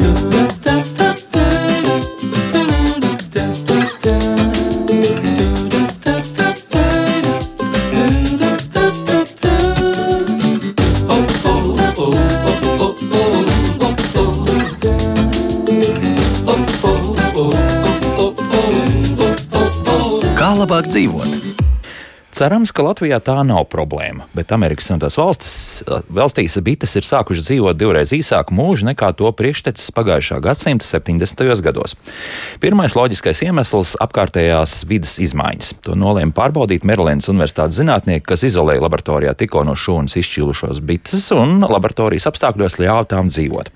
Kā Cerams, ka Latvijā tā nav problēma, bet Amerikas Savienotās valstīs bites ir sākušas dzīvot divreiz īsāku mūžu nekā to priekštecis pagājušā gadsimta 70. gados. Pirmais loģiskais iemesls - apkārtējās vidas izmaiņas. To nolēma pārbaudīt Merilēnas Universitātes zinātnieki, kas izolēja laboratorijā tikko no šūnas izšķīlušos bites un laboratorijas apstākļos ļāva tām dzīvot.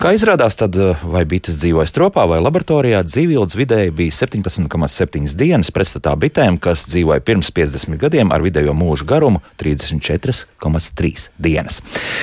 Kā izrādās, tad vai bites dzīvoja stropā vai laboratorijā, dzīvības vidēji bija 17,7 dienas pretstatā bitēm, kas dzīvoja pirms 50 gadiem ar vidējo mūža garumu 34,3 dienas.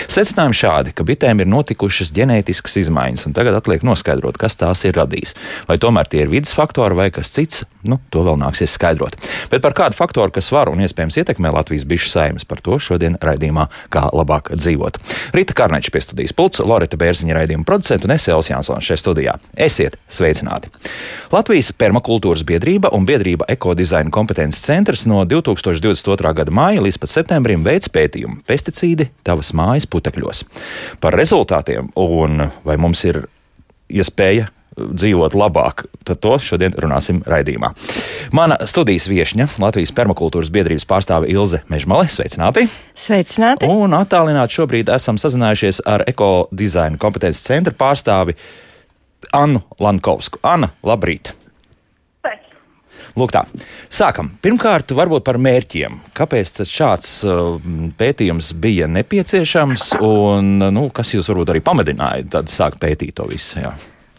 Secinājumi šādi, ka bitēm ir notikušas ģenētiskas izmaiņas, un tagad atliek noskaidrot, kas tās ir radījis. Vai tomēr tie ir vidas faktori vai kas cits, nu, to vēl nāksies skaidrot. Bet par kādu faktoru, kas var un iespējams ietekmē Latvijas bišu saimes, par to šodien raidījumā kā labāk dzīvot. Rīta Kārneča pie studijas pulca, Loreta Bērziņa raidījuma producenta un Esēls Jansons šajā studijā. Esiet sveicināti! Latvijas permakultūras biedrība un biedrība ekodizaina kompetences centrs no 2022. gada māja līdz pat septembrim veids pētījumu pesticīdi tavas mājas putekļos. Par rezultātiem un vai mums ir iespēja dzīvot labāk, tad to šodien runāsim raidījumā. Mana studijas viesņa, Latvijas permakultūras biedrības pārstāve Ilze Mežmale, sveicināti! Sveicināti! Un attālināti šobrīd esam sazinājušies ar ekodizaina kompetences centra pārstāvi Annu Lankovsku. Anna, labrīt! Lūk, tā. Sākam. Pirmkārt, varbūt par mērķiem. Kāpēc šāds uh, pētījums bija nepieciešams un nu, kas jūs varbūt arī pamudināja sākt pētīt to visu? Jā.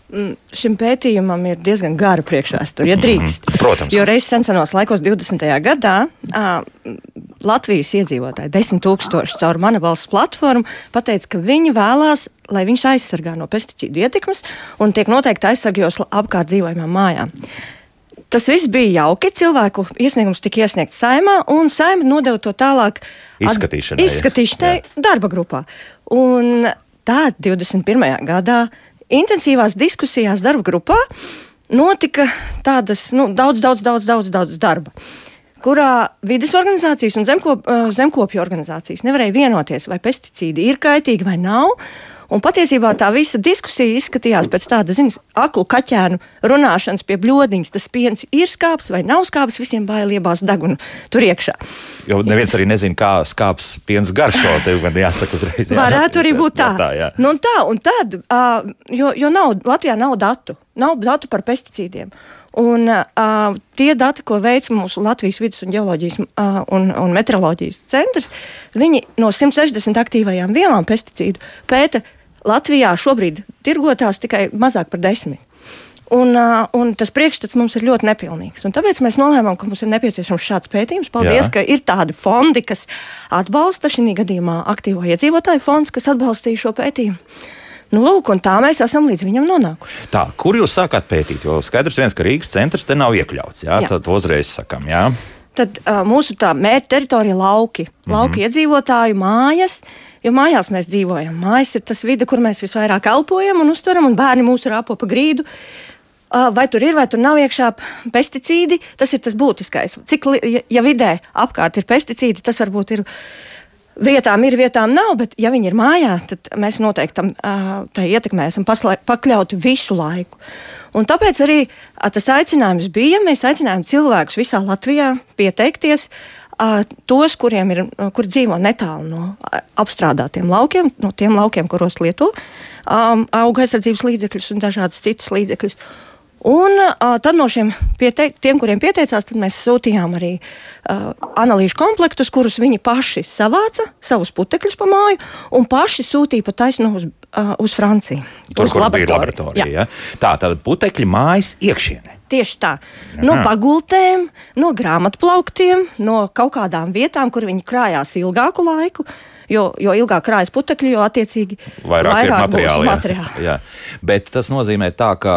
Mm, šim pētījumam ir diezgan gara priekšvēsture, ja drīkst. Mm, protams. Jo reizes senos laikos, 20. gadā, uh, Latvijas iedzīvotāji, 10 tūkstoši caur mana valsts platformu, pateica, ka viņi vēlās, lai viņus aizsargā no pesticīdu ietekmes un tiek noteikti aizsargājos apkārt dzīvojamām mājām. Tas viss bija jauki. Cilvēku iesniegums tika iesniegts saimā, un saima nodeva to tālāk izskatīšanai, izskatīšanai darba grupā. Un tā 21. gadā intensīvās diskusijās darba grupā notika tādas nu, daudz, daudz, daudz, daudz, daudz darba. Kurā vidas organizācijas un zemkop, zemkopju organizācijas nevarēja vienoties, vai pesticīdi ir kaitīgi vai nav. Un patiesībā tā visa diskusija izskatījās pēc tāda, zināms, aklu kaķēnu runāšanas pie bludiņas. Tas piens ir skāps vai nav skāps, visiem bail iebāzt degunu tur iekšā. Jo neviens arī nezina, kā skāps piens garšo. Tev man jāsaka uzreiz. Jā. Varētu arī būt tā. tā, jā. nu, tā un tad, uh, jo, jo nav, Latvijā nav datu. Nav datu par pesticīdiem. Un, uh, tie dati, ko veic mūsu Latvijas vidus un geoloģijas uh, un, un meteoroloģijas centrs, viņi no 160 aktīvajām vielām pesticīdu pēta Latvijā šobrīd tirgotās tikai mazāk par desmit. Un, un tas priekšstats mums ir ļoti nepilnīgs. Un tāpēc mēs nolēmām, ka mums ir nepieciešams šāds pētījums. Paldies, Jā. ka ir tādi fondi, kas atbalsta šī gadījumā aktīvo iedzīvotāju fonds, kas atbalstīja šo pētījumu. Nu, lūk, un tā mēs esam līdz viņam nonākuši. Tā, kur jūs sākāt pētīt? Jo skaidrs, viens, ka Rīgas centrs te nav iekļauts. Jā, jā. tad uzreiz sakām. Jā. Tad uh, mūsu mērķa teritorija ir lauki, mm -hmm. lauki iedzīvotāju mājas. Jo mājās mēs dzīvojam. Mājas ir tas vide, kur mēs visvairāk elpojam un uztveram, un bērni mūsu rāpo pa grīdu. Vai tur ir, vai tur nav iekšā pesticīdi, tas ir tas būtiskais. Cik, ja vidē apkārt ir pesticīdi, tas varbūt ir vietām, ir vietām nav, bet ja viņi ir mājā, tad mēs noteikti tam tai ietekmē esam pakļauti visu laiku. Un tāpēc arī tas aicinājums bija, mēs aicinājām cilvēkus visā Latvijā pieteikties tos, kuriem ir, kur dzīvo netālu no apstrādātiem laukiem, no tiem laukiem, kuros lieto um, auga aizsardzības līdzekļus un dažādas citas līdzekļus. Un uh, tad no šiem pieteik, tiem, kuriem pieteicās, mēs sūtījām arī uh, analīžu komplektus, kurus viņi paši savāca, savus putekļus pa māju, un paši sūtīja pa taisnu uz, uh, uz Franciju. Tur, uz kur laboratoriju. bija laboratorija. Ja? Tā tad putekļi mājas iekšienē. Tieši tā. Aha. No pagultēm, no grāmatplauktiem, no kaut kādām vietām, kur viņi krājās ilgāku laiku. Jo, jo ilgāk krājas putekļi, jo attiecīgi vairāk, vairāk materiāli. Jā. materiāli. Jā. Bet tas nozīmē tā, ka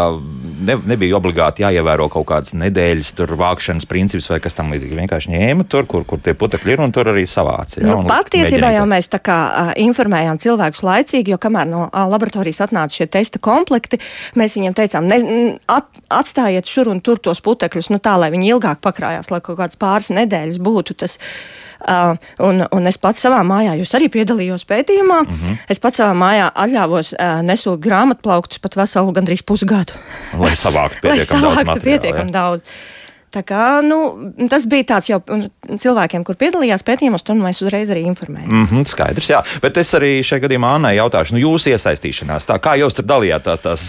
ne, nebija obligāti jāievēro kaut kādas nedēļas vākšanas princips vai kas tam līdzīgs. Vienkārši ņēma tur, kur, kur tie putekļi ir un tur arī savāca. Jā, nu, patiesībā jau mēs tā kā informējām cilvēkus laicīgi, jo kamēr no laboratorijas atnāca šie testa komplekti, mēs viņiem teicām, ne, at, atstājiet šur un tur tos putekļus, nu tā, lai viņi ilgāk pakrājās, lai kaut kāds pāris nedēļas būtu tas. Uh, un, un es pats savā mājā, jūs arī piedalījos pētījumā, mm -hmm. es pats savā mājā atļāvos uh, nesot grāmatplauktus pat veselu gandrīz pusgadu. Lai savāktu pietiekami daudz. Materiālu, pietiekam daudz. Tā kā, nu, tas bija tāds jau cilvēkiem, kur piedalījās pētījumos, to mēs uzreiz arī informējām. Mm -hmm, skaidrs, jā. Bet es arī šajā gadījumā Annai jautāšu, nu, jūsu iesaistīšanās, tā, kā jūs tur dalījāt tās, tās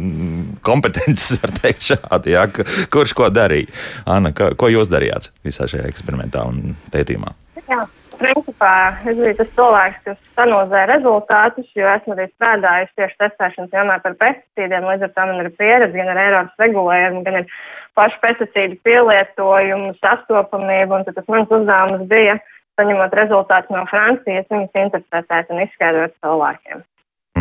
kompetences, var teikt, šādi, jā, kurš ko darīja? Anna, ka, ko jūs darījāt visā šajā eksperimentā un pētījumā? Jā. Principā es biju tas cilvēks, kas analizē rezultātus, jo esmu arī strādājis tieši testēšanas jomā par pesticīdiem. Līdz ar to man ir pieredze gan ar Eiropas regulējumu, gan ar pašu pesticīdu pielietojumu, sastopamību, un tas mans uzdevums bija, saņemot rezultātus no Francijas, viņus interpretēt un izskaidrot cilvēkiem.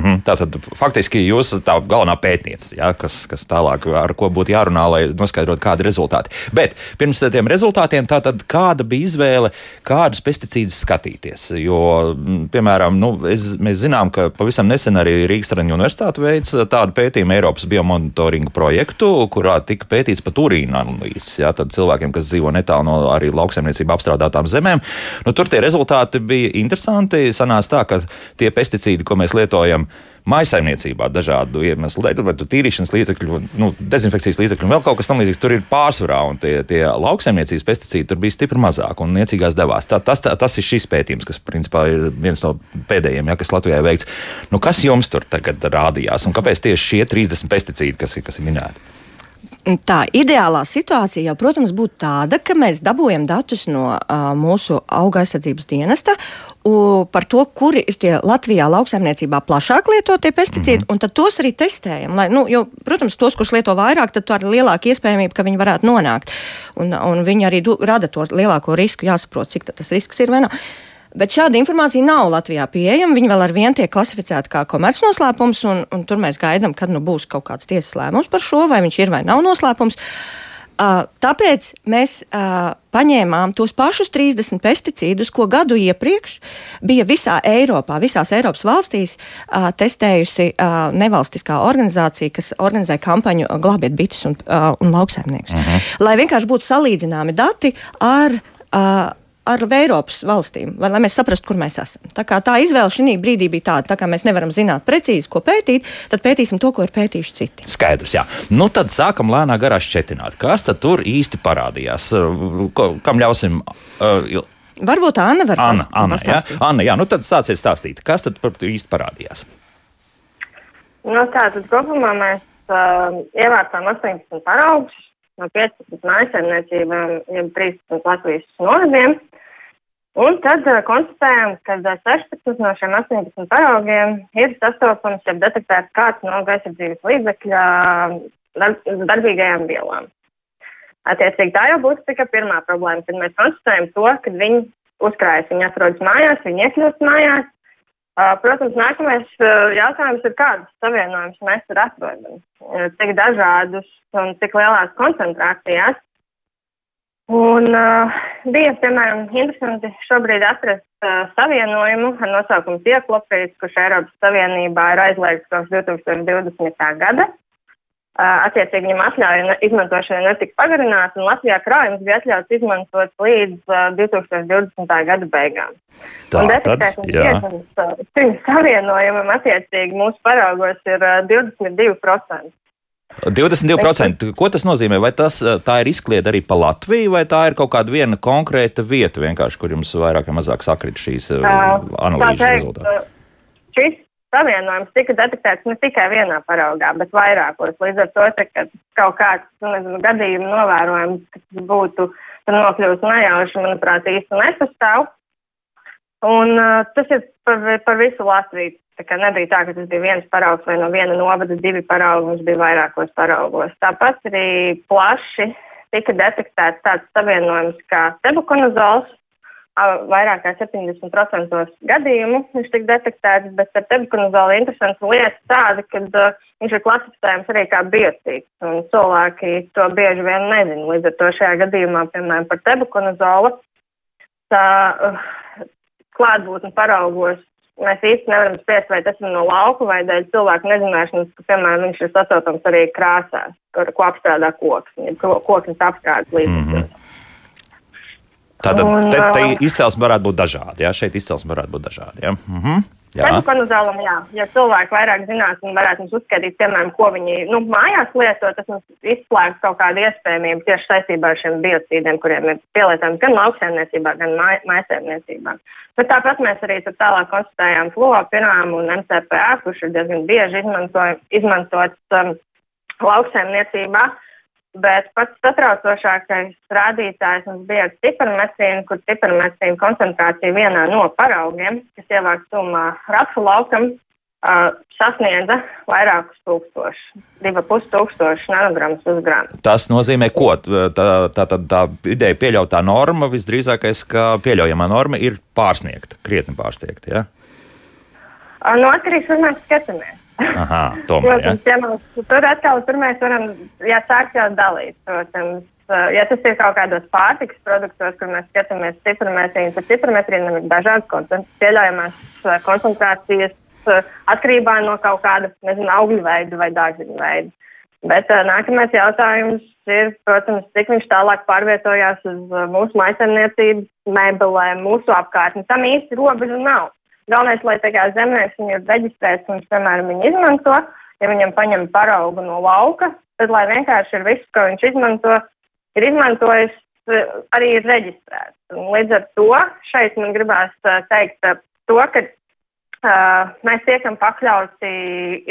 -hmm. Tātad faktiski jūs esat tā galvenā pētniece, ja, kas, kas tālāk ar ko būtu jārunā, lai noskaidrotu, kādi ir rezultāti. Bet pirms tiem rezultātiem, tātad kāda bija izvēle, kādus pesticīdus skatīties? Jo, piemēram, nu, es, mēs zinām, ka pavisam nesen arī Rīgas Traņu universitāte veids tādu pētījumu Eiropas biomonitoringu projektu, kurā tika pētīts pat urīna analīzes. Ja, tad cilvēkiem, kas dzīvo netālu no arī lauksaimniecība apstrādātām zemēm, nu, tur tie rezultāti bija interesanti. Sanās tā, ka tie pesticīdi, ko mēs lietojam, maisaimniecībā dažādu iemeslu dēļ, vai tīrīšanas līdzekļu, nu, dezinfekcijas līdzekļu un vēl kaut kas tamlīdzīgs. Tur ir pārsvarā, un tie, tie lauksaimniecības pesticīdi tur bija stipri mazāk un niecīgās devās. Tā, tas, tā, tas ir šis pētījums, kas principā ir viens no pēdējiem, ja, kas Latvijā veikts. Nu, kas jums tur tagad rādījās un kāpēc tieši šie 30 pesticīdi, kas, kas ir minēti? Tā ideālā situācija jau, protams, būtu tāda, ka mēs dabūjam datus no uh, mūsu auga aizsardzības dienesta uh, par to, kuri ir tie Latvijā lauksaimniecībā plašāk lietotie pesticīdi, mm -hmm. un tad tos arī testējam. Lai, nu, jo, protams, tos, kurus lieto vairāk, tad ir lielāka iespējamība, ka viņi varētu nonākt. Un, un viņi arī du, rada to lielāko risku, jāsaprot, cik tas risks ir vai nav. No. Bet šāda informācija nav Latvijā pieejama. Viņa vēl ar vienu tiek klasificēta kā komercnoslēpums, un, un tur mēs gaidām, kad nu būs kaut kāds tiesas lēmums par šo, vai viņš ir vai nav noslēpums. Uh, tāpēc mēs uh, paņēmām tos pašus 30 pesticīdus, ko gadu iepriekš bija visā Eiropā, visās Eiropas valstīs uh, testējusi nevalstiskā organizācija, kas organizē kampaņu Glābiet bites un, un lauksaimniekus. Mhm. Lai vienkārši būtu salīdzināmi dati ar. Uh, ar Eiropas valstīm, vai, lai mēs saprastu, kur mēs esam. Tā, tā izvēle šī brīdī bija tāda, tā kā mēs nevaram zināt precīzi, ko pētīt, tad pētīsim to, ko ir pētījuši citi. Skaidrs, jā. Nu tad sākam lēnā garā šķetināt. Kas tad tur īsti parādījās? Ko, kam ļausim? Uh, Varbūt Anna var Anna, Anna, jā? Anna, jā, nu tad sāciet stāstīt, kas tad īsti parādījās? Nu, tā tad kopumā mēs uh, ievācām 18 paraugus no 15 mājsaimniecībām, jau 13 Latvijas novadiem. Un tad uh, konstatējam, ka 16 no šiem 18 paraugiem ir sastopams, ja detektēts kāds no gaisardzības līdzekļa darb, darbīgajām vielām. Attiecīgi tā jau būtu tikai pirmā problēma, kad mēs konstatējam to, ka viņi uzkrājas, viņi atrodas mājās, viņi iekļūst mājās. Uh, protams, nākamais uh, jautājums ir, kādas savienojumus mēs tur atrodam, cik dažādus un cik lielās koncentrācijās. Un uh, bija, piemēram, interesanti šobrīd atrast uh, savienojumu ar nosaukumu Tieklopijas, kurš Eiropas Savienībā ir aizliegts kopš 2020. gada. Uh, attiecīgi viņam atļauja izmantošana netika pagarināta, un Latvijā krājums bija atļauts izmantot līdz uh, 2020. gada beigām. Tā, un detektēšanas uh, šim savienojumam attiecīgi mūsu paraugos ir uh, 22%. 22%. Ko tas nozīmē? Vai tas, eh, tā ir izkliede arī pa Latviju, vai tā ir kaut kāda viena konkrēta vieta, kur jums vairāk vai mazāk sakrit šīs uh, analīzes rezultāti? Šis savienojums tika detektēts ne tikai vienā paraugā, bet vairākos. Līdz ar to, ka kaut kāds nu, nezinu, gadījums novērojams, kas būtu nokļūst nejauši, manuprāt, īsti nepastāv. Un uh, tas ir par, par visu Latviju. Tā kā nebija tā, ka tas bija viens paraugs vai no viena novada divi paraugi, mums bija vairākos paraugos. Tāpat arī plaši tika detektēts tāds savienojums kā tebukonazols, vairāk kā 70% gadījumu viņš tika detektēts, bet ar tebukonazolu interesants lietas tāda, ka uh, viņš ir klasificējams arī kā biocīds, un cilvēki to bieži vien nezina. Līdz ar to šajā gadījumā, piemēram, par tebukonazolu, tā uh, klātbūtne paraugos mēs īsti nevaram spriest, vai tas ir no lauka vai dēļ cilvēku nezināšanas, ka, piemēram, viņš ir sastopams arī krāsās, ko apstrādā koks, ja koks apstrādes līdzekļos. Mm -hmm. Tātad te, te izcelsme varētu būt dažāda. Jā, šeit izcelsme varētu būt dažāda. Jā. Mhm. Konuzālam, jā. Ja cilvēki vairāk zinās un varētu mums uzskaitīt, piemēram, ko viņi nu, mājās lieto, tas mums izslēgs kaut kādu iespējamību tieši saistībā ar šiem biocīdiem, kuriem ir pielietojams gan lauksēmniecībā, gan mājasēmniecībā. Bet tāpat mēs arī tālāk konstatējām flopirām un MCPA, kurš ir diezgan bieži izmantots um, lauksēmniecībā. Uh, Bet pats satraucošākais rādītājs mums bija ciparmetrīna, kur ciparmetrīna koncentrācija vienā no paraugiem, kas ievāks summā rapšu laukam, uh, sasniedza vairākus tūkstošus, divi pus tūkstoši nanogramus uz gramu. Tas nozīmē, ko tā, tā, tā, tā ideja pieļautā norma visdrīzākais, ka pieļaujamā norma ir pārsniegta, krietni pārsniegta, ja? No atkarīgs, kur mēs skatāmies. Aha, tomēr, protams, ja? ja mums, tur atkal tur mēs varam, ja sākt jau dalīt, protams. Ja tas ir kaut kādos pārtikas produktos, kur mēs skatāmies ciprametrīnu, tad ciprametrīnam ir dažādas pieļaujamās koncentrācijas atkarībā no kaut kāda, nezinu, augļu veida vai dārziņu veida. Bet nākamais jautājums ir, protams, cik viņš tālāk pārvietojās uz mūsu maisaimniecības mēbelēm, mūsu apkārtni. Tam īsti robežu nav. Galvenais, lai tā kā zemnieks viņu ir reģistrēts un, piemēram, viņu izmanto, ja viņam paņem paraugu no lauka, tad, lai vienkārši ir viss, ko viņš izmanto, ir izmantojis, arī ir reģistrēts. Un līdz ar to šeit man gribās teikt to, ka uh, mēs tiekam pakļauti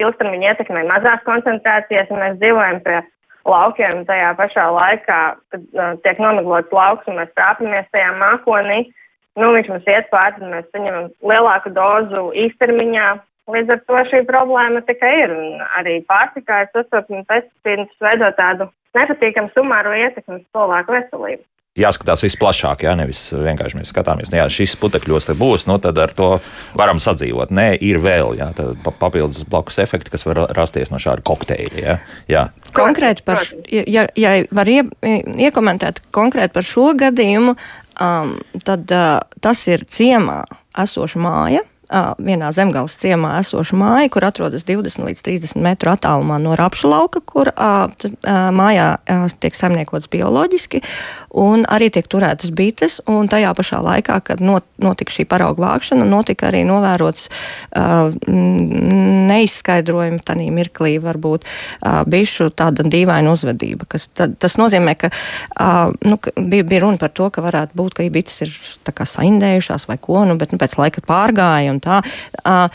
ilgtermiņa ietekmei mazās koncentrācijas, un mēs dzīvojam pie laukiem tajā pašā laikā, kad uh, tiek nomiglots lauks un mēs trāpamies tajā mākonī. Uh, nu, viņš mums iet pāri, un mēs saņemam lielāku dozu īstermiņā. Līdz ar to šī problēma tikai ir. Un arī pārtikā ir sastopama pesticīdus veido tādu nepatīkamu sumāru ietekmi uz cilvēku veselību jāskatās visplašāk, jā, nevis vienkārši mēs skatāmies, nu, jā, šis putekļos te būs, nu tad ar to varam sadzīvot. Nē, ir vēl, jā, papildus blakus efekti, kas var rasties no šāda kokteļa, jā. jā. Konkrēti par, ja, ja var ie, iekomentēt konkrēti par šo gadījumu, um, tad uh, tas ir ciemā esoša māja vienā zemgāles ciemā esoša māja, kur atrodas 20 līdz 30 metru attālumā no rapšu lauka, kur a, t, a, mājā a, tiek saimniekots bioloģiski un arī tiek turētas bites. Tajā pašā laikā, kad not, notika šī parauga vākšana, notika arī novērots neizskaidrojumi tanī mirklī, varbūt bišu tāda dīvaina uzvedība. Kas, tad, tas nozīmē, ka, nu, bija, bija runa par to, ka varētu būt, ka bites ir saindējušās vai ko, nu, bet nu, pēc laika pārgāja un tā. Uh,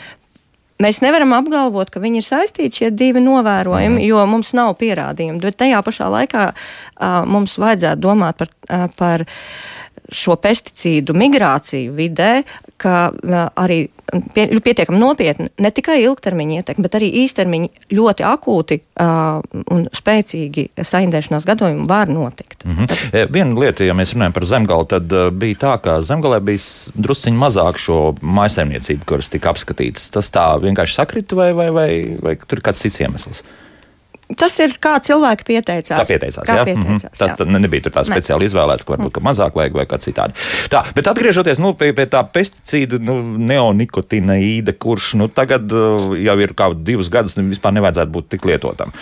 Mēs nevaram apgalvot, ka viņi ir saistīti šie divi novērojumi, mm. jo mums nav pierādījumu. Bet tajā pašā laikā uh, mums vajadzētu domāt par, uh, par šo pesticīdu migrāciju vidē, ka arī pie, pietiekami nopietni ne tikai ilgtermiņa ietekme, bet arī īstermiņa ļoti akūti uh, un spēcīgi saindēšanās gadījumi var notikt. Mm -hmm. Tad... Viena lieta, ja mēs runājam par zemgali, tad bija tā, ka zemgalē bija drusciņi mazāk šo maisaimniecību, kuras tika apskatītas. Tas tā vienkārši sakrita vai, vai, vai, vai tur ir kāds cits iemesls? Tas ir kā cilvēki pieteicās. Tā pieteicās, kā jā. Pieteicās, mm -hmm. Tas jā. nebija tā speciāli izvēlēts, ka varbūt ka mazāk vajag vai kā citādi. Tā, bet atgriežoties nu, pie, pie tā pesticīda, nu, neonikotinoīda, kurš nu, tagad uh, jau ir kā divus gadus vispār nevajadzētu būt tik lietotam.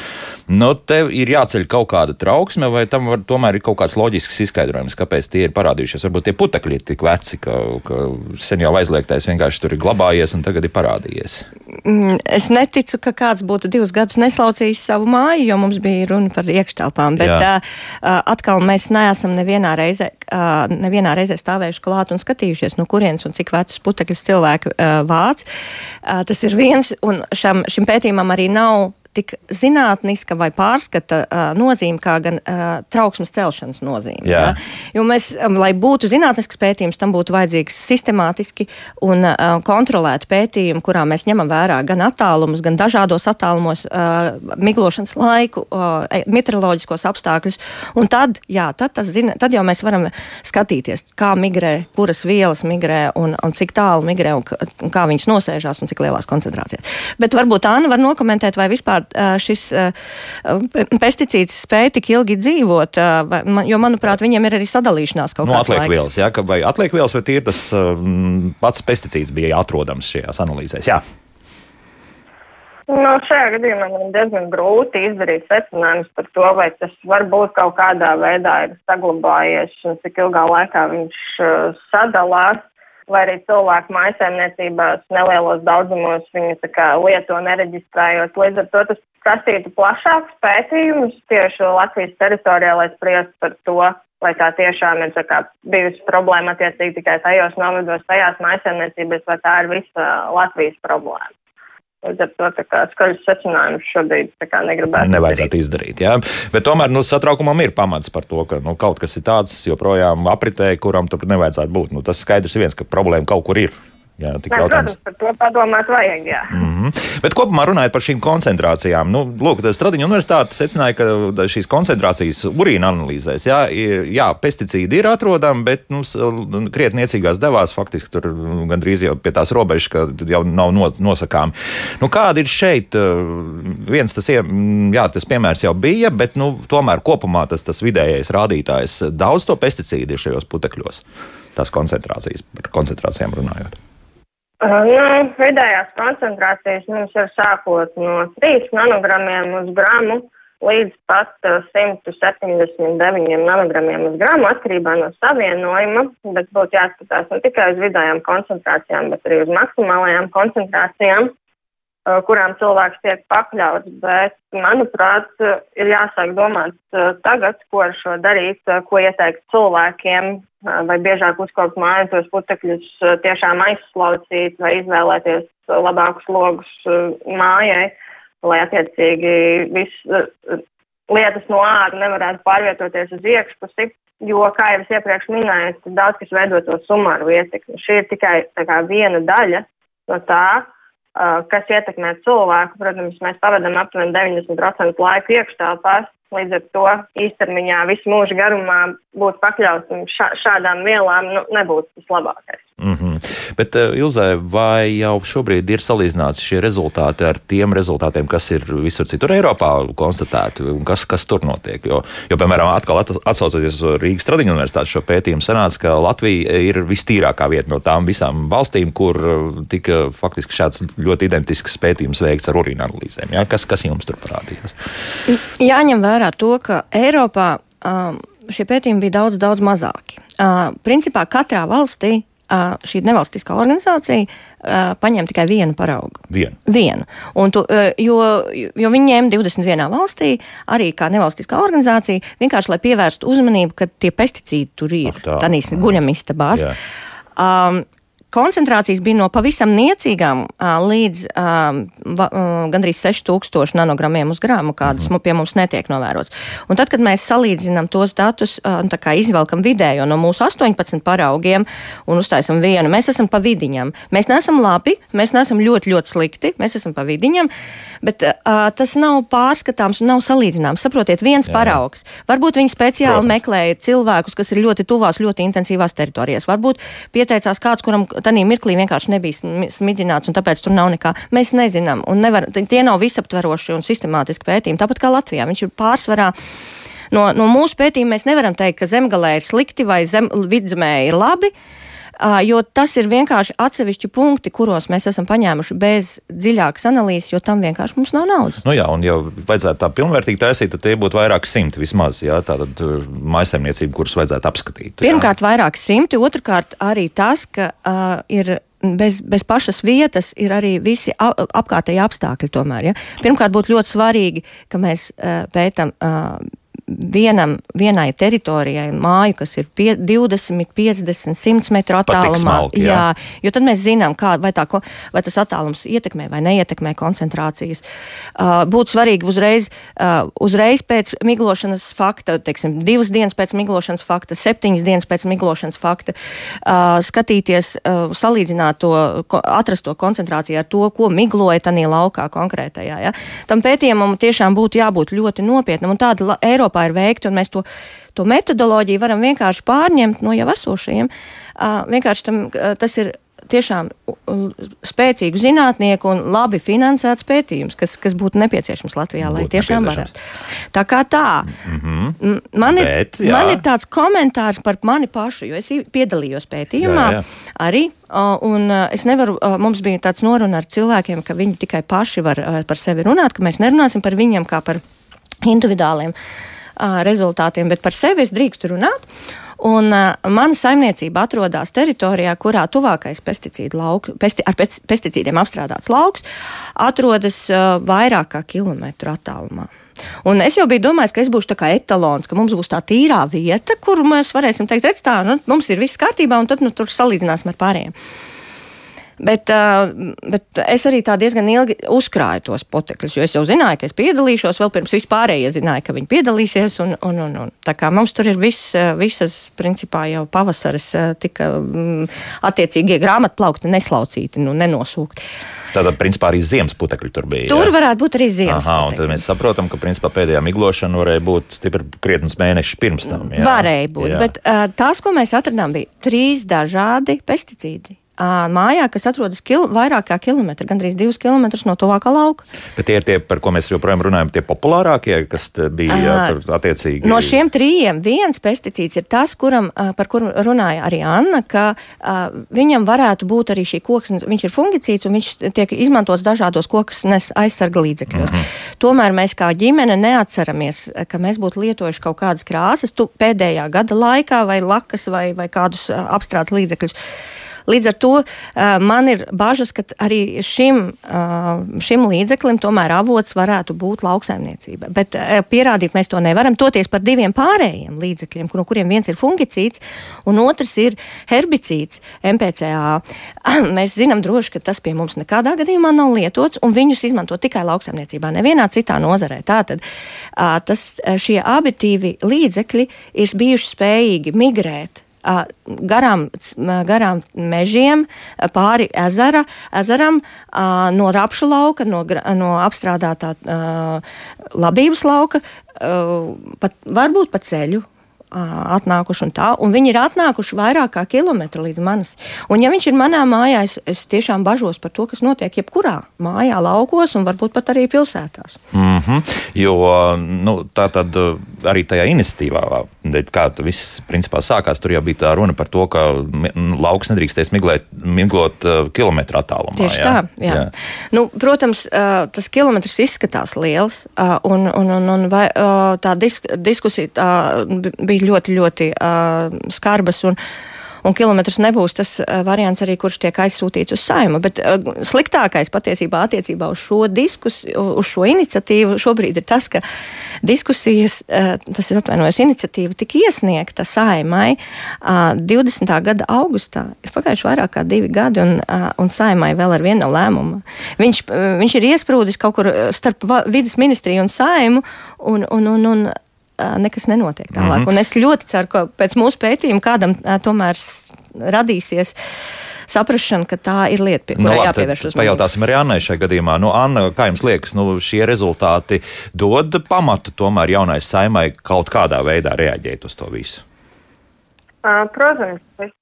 Nu, tev ir jāceļ kaut kāda trauksme, vai tam var, tomēr ir kaut kāds loģisks izskaidrojums, kāpēc tie ir parādījušies. Varbūt tie putekļi ir tik veci, ka, ka sen jau aizliegtais vienkārši tur ir glabājies un tagad ir parādījies. Mm, es neticu, ka kāds būtu divus gadus neslaucījis savu māju māju, jo mums bija runa par iekštelpām. Bet Jā. uh, atkal mēs neesam nevienā reizē, uh, nevienā reizē stāvējuši klāt un skatījušies, no kurienes un cik vecas putekļus cilvēki uh, vāc. Uh, tas ir viens, un šam, šim pētījumam arī nav tik zinātniska vai pārskata uh, nozīme, kā gan uh, trauksmes celšanas nozīme. Jā. Ja? Jo mēs, um, lai būtu zinātnisks pētījums, tam būtu vajadzīgs sistemātiski un uh, kontrolēti pētījumi, kurā mēs ņemam vērā gan attālumus, gan dažādos attālumos, uh, miglošanas laiku, uh, meteoroloģiskos apstākļus. Un tad, jā, tad, tas, zina, tad jau mēs varam skatīties, kā migrē, kuras vielas migrē un, un cik tālu migrē un, un kā viņas nosēžās un cik lielās koncentrācijās. Bet varbūt Anna var nokomentēt, vai vispār vispār šis pesticīds spēja tik ilgi dzīvot, jo, manuprāt, viņam ir arī sadalīšanās kaut nu, kāds atliek laiks. vielas, jā, ka vai atliek vielas, vai tīri tas pats pesticīds bija atrodams šajās analīzēs. Jā. Nu, šajā gadījumā man ir diezgan grūti izdarīt secinājumus par to, vai tas varbūt kaut kādā veidā ir saglabājies un cik ilgā laikā viņš sadalās vai arī cilvēku maisaimniecībās nelielos daudzumos viņi kā, lieto nereģistrējot. Līdz ar to tas prasītu plašākus pētījumus tieši Latvijas teritorijā, lai spriestu par to, vai tā tiešām ir tā kā, bijusi problēma attiecīgi tikai tajos novados, tajās maisaimniecībās, vai tā ir visa Latvijas problēma. Līdz ar to tā kā skaļus secinājumus šobrīd negribētu. Nevajadzētu izdarīt. izdarīt jā. Bet tomēr nu, satraukumam ir pamats par to, ka nu, kaut kas ir tāds joprojām apritē, kuram tur nevajadzētu būt. Nu, tas skaidrs viens, ka problēma kaut kur ir. Jā, Nē, protams, par to padomāt vajag. Jā. Mm -hmm. Bet kopumā runājot par šīm koncentrācijām, nu, lūk, Stradiņa universitāte secināja, ka šīs koncentrācijas urīna analīzēs, jā, jā pesticīdi ir atrodami, bet nu, krietni niecīgās devās, faktiski tur gandrīz jau pie tās robežas, ka jau nav nosakām. Nu, kāda ir šeit? Viens tas, jā, tas piemērs jau bija, bet nu, tomēr kopumā tas, tas vidējais rādītājs daudz to pesticīdu ir šajos putekļos. Tās koncentrācijas, par koncentrācijām runājot. Nu, vidējās koncentrācijas mums ir sākot no 3 nanogramiem uz gramu līdz pat uh, 179 nanogramiem uz gramu atkarībā no savienojuma, bet būtu jāskatās ne tikai uz vidējām koncentrācijām, bet arī uz maksimālajām koncentrācijām. Kurām cilvēks tiek pakļauts, bet, manuprāt, ir jāsāk domāt tagad, ko ar šo darīt, ko ieteikt cilvēkiem, vai biežāk uzkāpt mājas tos putekļus tiešām aizslaucīt vai izvēlēties labākus logus mājai, lai attiecīgi viss lietas no ārā nevarētu pārvietoties uz iekšpusi, jo, kā jau es iepriekš minēju, daudz kas veido to sumāru ietekmi. Šī ir tikai kā, viena daļa no tā, kas ietekmē cilvēku. Protams, mēs pavadām aptuveni 90% laika iekštelpās, līdz ar to īstermiņā visu mūžu garumā būt pakļautam šā, šādām vielām nu, nebūtu tas labākais. Mm -hmm. Bet, uh, Ilzē, vai jau šobrīd ir salīdzināts šie rezultāti ar tiem rezultātiem, kas ir visur citur Eiropā konstatēti un kas, kas tur notiek? Jo, jo piemēram, atkal atsaucoties uz Rīgas Tradiņu universitātes šo pētījumu, sanāca, ka Latvija ir vistīrākā vieta no tām visām valstīm, kur tika faktiski šāds ļoti identisks pētījums veikts ar urīna analīzēm. Ja? Kas, kas jums tur parādījās? Jāņem vērā to, ka Eiropā um, šie pētījumi bija daudz, daudz mazāki. Uh, principā katrā valstī šī nevalstiskā organizācija paņem tikai vienu paraugu. Vienu. vienu. Tu, jo, jo viņi ņēma 21. valstī, arī kā nevalstiskā organizācija, vienkārši lai pievērstu uzmanību, ka tie pesticīdi tur ir, tādīs guļamistabās. Um, koncentrācijas bija no pavisam niecīgām līdz um, va, um, gandrīz 6000 nanogramiem uz gramu, kādas mm pie mums netiek novērots. Un tad, kad mēs salīdzinām tos datus, uh, izvelkam vidējo no mūsu 18 paraugiem un uztaisam vienu, mēs esam pa vidiņam. Mēs neesam labi, mēs neesam ļoti, ļoti slikti, mēs esam pa vidiņam, bet uh, tas nav pārskatāms un nav salīdzināms. Saprotiet, viens Jā. paraugs. Varbūt viņi speciāli Protams. meklēja cilvēkus, kas ir ļoti tuvās, ļoti intensīvās teritorijās. Varbūt pieteicās kāds, kuram tajā mirklī vienkārši nebija smidzināts, un tāpēc tur nav nekā. Mēs nezinām, un nevar, tie nav visaptveroši un sistemātiski pētījumi. Tāpat kā Latvijā, viņš ir pārsvarā. No, no mūsu pētījuma mēs nevaram teikt, ka zemgalē ir slikti vai zem, vidzemē ir labi. Uh, jo tas ir vienkārši atsevišķi punkti, kuros mēs esam paņēmuši bez dziļākas analīzes, jo tam vienkārši mums nav naudas. Nu jā, un ja vajadzētu tā pilnvērtīgi taisīt, tad tie būtu vairāk simti vismaz, jā, tātad maisaimniecība, kuras vajadzētu apskatīt. Jā. Pirmkārt, vairāk simti, otrkārt arī tas, ka uh, ir bez, bez pašas vietas ir arī visi apkārtēji apstākļi. Tomēr, ja? Pirmkārt, būtu ļoti svarīgi, ka mēs uh, pētām uh, vienam, vienai teritorijai māju, kas ir pie, 20, 50, 100 metru attālumā. Smalki, jā. jā, jo tad mēs zinām, kā, vai, tā, vai tas attālums ietekmē vai neietekmē koncentrācijas. Uh, būtu svarīgi uzreiz, uh, uzreiz pēc miglošanas fakta, teiksim, divas dienas pēc miglošanas fakta, septiņas dienas pēc miglošanas fakta, uh, skatīties, uh, salīdzināt to, ko, atrast to koncentrāciju ar to, ko migloja tajā laukā konkrētajā. Ja? Tam pētījumam tiešām būtu jābūt ļoti nopietnam, un tāda Eiropā ir veikta, un mēs to, to metodoloģiju varam vienkārši pārņemt no jau esošajiem. Uh, vienkārši tam, uh, tas ir tiešām spēcīgu zinātnieku un labi finansēts pētījums, kas, kas būtu nepieciešams Latvijā, lai būtu tiešām varētu. Tā kā tā. Mm -hmm. man, ir, Bet, jā. man ir tāds komentārs par mani pašu, jo es piedalījos pētījumā jā, jā. arī. Un es nevaru, mums bija tāds noruna ar cilvēkiem, ka viņi tikai paši var par sevi runāt, ka mēs nerunāsim par viņiem kā par individuāliem rezultātiem, bet par sevi es drīkstu runāt. Un, uh, mana saimniecība atrodas teritorijā, kurā tuvākais lauks, pesti, ar pesticīdiem apstrādāts lauks atrodas uh, vairāk kā kilometru attālumā. Un es jau biju domājis, ka es būšu tā kā etalons, ka mums būs tā tīrā vieta, kur mēs varēsim teikt, redz, tā, nu, mums ir viss kārtībā, un tad nu, tur salīdzināsim ar pārējiem. Bet, uh, bet es arī tā diezgan ilgi uzkrāju tos potekļus, jo es jau zināju, ka es piedalīšos, vēl pirms vispārējie zināja, ka viņi piedalīsies. Un, un, un, un. Tā kā mums tur ir viss, visas, principā jau pavasaris tika mm, attiecīgie grāmatplaukti neslaucīti, nu, nenosūkti. Tātad, principā, arī ziemas putekļi tur bija. Tur jā? varētu būt arī ziemas. Aha, putekļi. un tad mēs saprotam, ka, principā, pējā miglošana varēja būt stipri krietnus mēnešus pirms tam. Jā? Varēja būt, jā. bet tās, ko mēs atradām, bija trīs dažādi pesticīdi mājā, kas atrodas kil, vairāk kā kilometru, gandrīz divus kilometrus no tuvākā lauka. Bet tie ir tie, par ko mēs joprojām runājam, tie populārākie, kas bija jā, attiecīgi. No šiem trījiem viens pesticīds ir tas, kuram, par kuru runāja arī Anna, ka viņam varētu būt arī šī koksnes, viņš ir fungicīds un viņš tiek izmantots dažādos koksnes aizsarga līdzekļos. Mm -hmm. Tomēr mēs kā ģimene neatceramies, ka mēs būtu lietojuši kaut kādas krāsas tu, pēdējā gada laikā vai lakas vai, vai kādus apstrādes līdzekļus. Līdz ar to man ir bažas, ka arī šim, šim līdzeklim tomēr avots varētu būt lauksaimniecība. Bet pierādīt mēs to nevaram. Toties par diviem pārējiem līdzekļiem, no kuriem viens ir fungicīds un otrs ir herbicīds, MPCA. Mēs zinām droši, ka tas pie mums nekādā gadījumā nav lietots, un viņus izmanto tikai lauksaimniecībā, nevienā citā nozarē. Tātad tas, šie abi līdzekļi ir bijuši spējīgi migrēt garām, garām mežiem, pāri ezera, ezeram, no rapšu lauka, no, no apstrādātā labības lauka, pat, varbūt pa ceļu atnākuši un tā, un viņi ir atnākuši vairāk kā kilometru līdz manis. Un ja viņš ir manā mājā, es, es tiešām bažos par to, kas notiek jebkurā mājā, laukos un varbūt pat arī pilsētās. Mm -hmm, jo nu, tā tad arī tajā iniciatīvā, kā tas viss principā sākās, tur jau bija tā runa par to, ka lauks nedrīkstēs miglēt, miglot kilometru attālumā. Tieši jā? tā, jā. jā. Nu, protams, tas kilometrs izskatās liels, un, un, un, un vai, tā disk, diskusija tā bija bija ļoti, ļoti uh, skarbas. Un, un kilometrs nebūs tas variants arī, kurš tiek aizsūtīts uz saimu. Bet sliktākais patiesībā attiecībā uz šo diskusiju, uz šo iniciatīvu šobrīd ir tas, ka diskusijas, tas ir atvainojos, iniciatīva tika iesniegta saimai uh, 20. gada augustā. Ir pagājuši vairāk kā divi gadi, un, un saimai vēl ar vienu lēmumu. Viņš, viņš ir iesprūdis kaut kur starp vidas ministriju un saimu, un, un, un, un nekas nenotiek tālāk. Mm -hmm. Un es ļoti ceru, ka pēc mūsu pētījuma kādam tomēr radīsies saprašana, ka tā ir lieta, pie kurai nu, jāpievērš uzmanība. Pajautāsim arī Annai šajā gadījumā. Nu, Anna, kā jums liekas, nu, šie rezultāti dod pamatu tomēr jaunai saimai kaut kādā veidā reaģēt uz to visu? Protams, es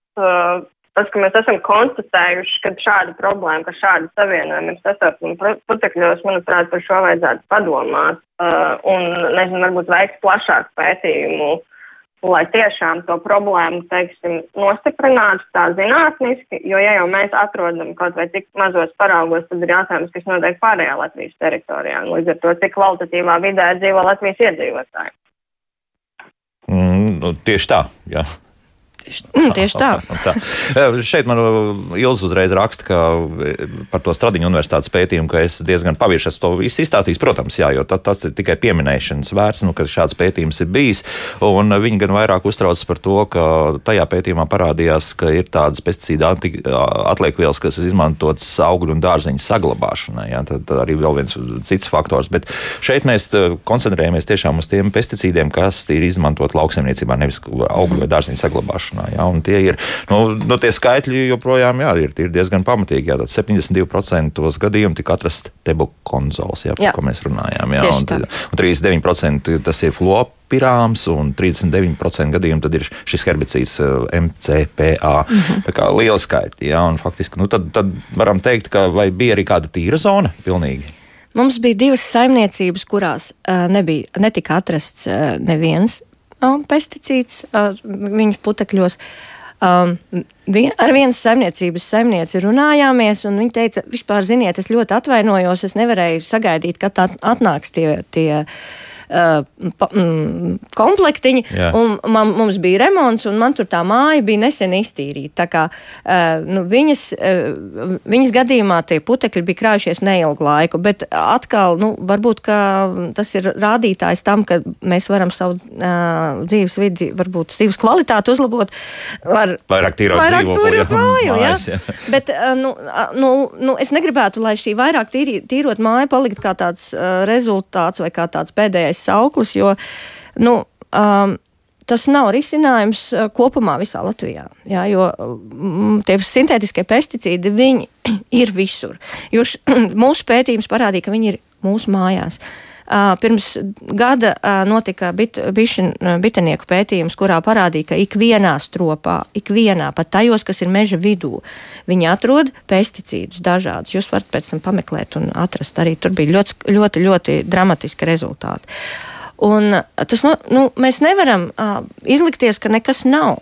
tas, ka mēs esam konstatējuši, ka šāda problēma, ka šāda savienojuma ir sastāvdaļa putekļos, manuprāt, par šo vajadzētu padomāt uh, un, nezinu, varbūt veikt plašāku pētījumu, lai tiešām to problēmu, teiksim, nostiprinātu tā zinātniski, jo, ja jau mēs atrodam kaut vai tik mazos paraugos, tad ir jautājums, kas notiek pārējā Latvijas teritorijā, un līdz ar to, cik kvalitatīvā vidē dzīvo Latvijas iedzīvotāji. Mm, nu, tieši tā, jā. Tieši, mm, tieši tā. tā. Šeit man Ilza uzreiz raksta, ka par to Stradiņu universitātes pētījumu, ka es diezgan pavirši esmu to visu izstāstījis. Protams, jā, jo tas, ir tikai pieminēšanas vērts, nu, ka šāds pētījums ir bijis. Un viņi gan vairāk uztraucas par to, ka tajā pētījumā parādījās, ka ir tādas pesticīda atliekvielas, kas ir izmantotas augļu un dārzeņu saglabāšanai. Jā, tad, tad arī vēl viens cits faktors. Bet šeit mēs koncentrējamies tiešām uz tiem pesticīdiem, kas ir izmantot lauksaimniecībā, nevis augļu vai dārzeņu saglabāšanai ražošanā. Ja, tie ir nu, nu, tie skaitļi joprojām jā, ir, ir diezgan pamatīgi. Jā, 72% gadījumu tika atrasts tebukonzols, jā, par jā. ko mēs runājām. Jā, un, un 39% tas ir flop pirāms, un 39% gadījumu ir šis herbicīds eh, MCPA. Mm -hmm. Tā kā liela skaita. Un faktiski nu, tad, tad varam teikt, ka bija arī kāda tīra zona pilnīgi. Mums bija divas saimniecības, kurās uh, nebija, netika atrasts uh, neviens um, pesticīds uh, viņu putekļos. Um, vien, ar vienas saimniecības saimnieci runājāmies, un viņa teica, vispār, ziniet, es ļoti atvainojos, es nevarēju sagaidīt, kad atnāks tie. tie uh, pa, mm, komplektiņi. Jā. Un man, mums bija remonts, un man tur tā māja bija nesen iztīrīta. Kā uh, nu, viņas, uh, viņas gadījumā tie putekļi bija krājušies neilgu laiku, bet atkal, nu, varbūt tas ir rādītājs tam, ka mēs varam savu uh, dzīves vidi, varbūt dzīves kvalitāti uzlabot. Var, vairāk tīrot vairāk dzīvokli, māju, jā. Jā. Bet, uh, nu, nu, nu, es negribētu, lai šī vairāk tīri, tīrot māju paliktu kā tāds uh, rezultāts vai kā tāds pēdējais labais sauklis, jo nu, um, tas nav risinājums uh, kopumā visā Latvijā. Jā, jo mm, tie sintētiskie pesticīdi ir visur. Š, mūsu pētījums parādīja, ka viņi ir mūsu mājās. Pirms gada notika bit, bišin, bitenieku pētījums, kurā parādīja, ka ikvienā stropā, ikvienā, pat tajos, kas ir meža vidū, viņi atrod pesticīdus dažādus. Jūs varat pēc tam pameklēt un atrast arī. Tur bija ļoti, ļoti, ļoti dramatiski rezultāti. Un tas, nu, nu, mēs nevaram uh, izlikties, ka nekas nav.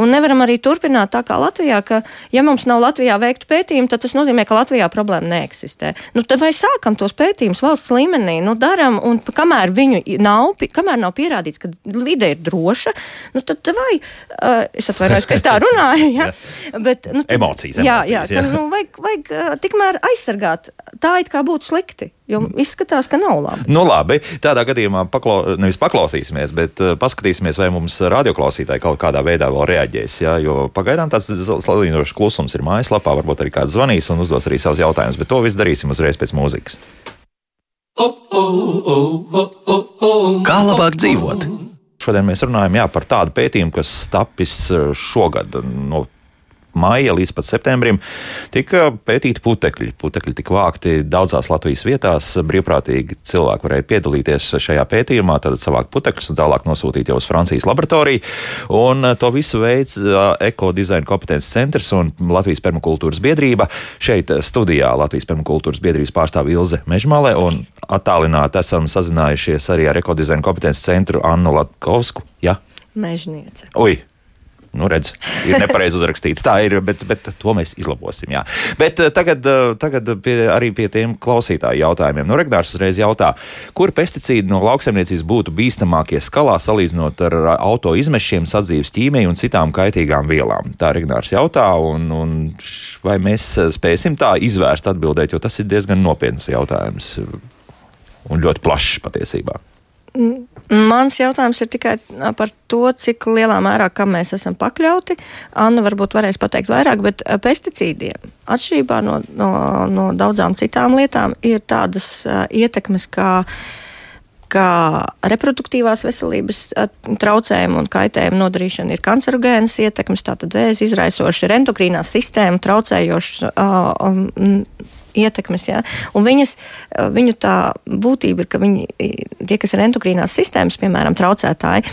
Un nevaram arī turpināt tā kā Latvijā, ka, ja mums nav Latvijā veiktu pētījumu, tad tas nozīmē, ka Latvijā problēma neeksistē. Nu, tad vai sākam tos pētījumus valsts līmenī, nu, daram, un kamēr viņu nav, kamēr nav pierādīts, ka vide ir droša, nu, tad vai, uh, es atvainojos, ka es tā runāju, ja? bet, nu, tad, emocijas, emocijas, jā, jā, jā. Ka, nu, vajag, vajag uh, tikmēr aizsargāt, tā it kā būtu slikti. Jo izskatās, ka nav labi. Nu, labi. Tādā gadījumā paklau, nevis paklausīsimies, bet uh, paskatīsimies, vai mums radioklausītāji kaut kādā veidā vēl reaģēs. Jā, jo pagaidām tāds salīdzinošs klusums ir mājaslapā. Varbūt arī kāds zvanīs un uzdos arī savus jautājumus, bet to visu darīsim uzreiz pēc mūzikas. Kā labāk dzīvot? Šodien mēs runājam jā, par tādu pētījumu, kas tapis uh, šogad no maija līdz pat septembrim tika pētīti putekļi. Putekļi tika vākti daudzās Latvijas vietās. Brīvprātīgi cilvēki varēja piedalīties šajā pētījumā, tad savākt putekļus un tālāk nosūtīt jau uz Francijas laboratoriju. Un to visu veids ekodizaina kompetences centrs un Latvijas permakultūras biedrība. Šeit studijā Latvijas permakultūras biedrības pārstāv Ilze Mežmale un attālināti esam sazinājušies arī ar ekodizaina kompetences centru Annu Latkovsku. Ja? Mežniece. Ui, nu, redz, ir nepareizi uzrakstīts. Tā ir, bet, bet to mēs izlabosim. Jā. Bet eh, tagad, eh, tagad pie, arī pie tiem klausītāju jautājumiem. Nu, Regnārs uzreiz jautā, kur pesticīdi no lauksaimniecības būtu bīstamākie skalā salīdzinot ar auto izmešiem, sadzīves ķīmiju un citām kaitīgām vielām? Tā Regnārs jautā, un, un vai mēs spēsim tā izvērst atbildēt, jo tas ir diezgan nopietns jautājums un ļoti plašs patiesībā. Mans jautājums ir tikai par to, cik lielā mērā mēs esam pakļauti. Anna varbūt varēs pateikt vairāk, bet pesticīdiem, atšķirībā no, no, no daudzām citām lietām, ir tādas ietekmes kā kā reproduktīvās veselības traucējumi un kaitējumi nodarīšana ir kancerogēnas ietekmes, tātad vēzi izraisoši, ir endokrīnās sistēma traucējošas uh, ietekmes. Ja? Un viņas, eh, viņu tā būtība ir, ka viņi, tie, kas ir endokrīnās sistēmas, piemēram, traucētāji,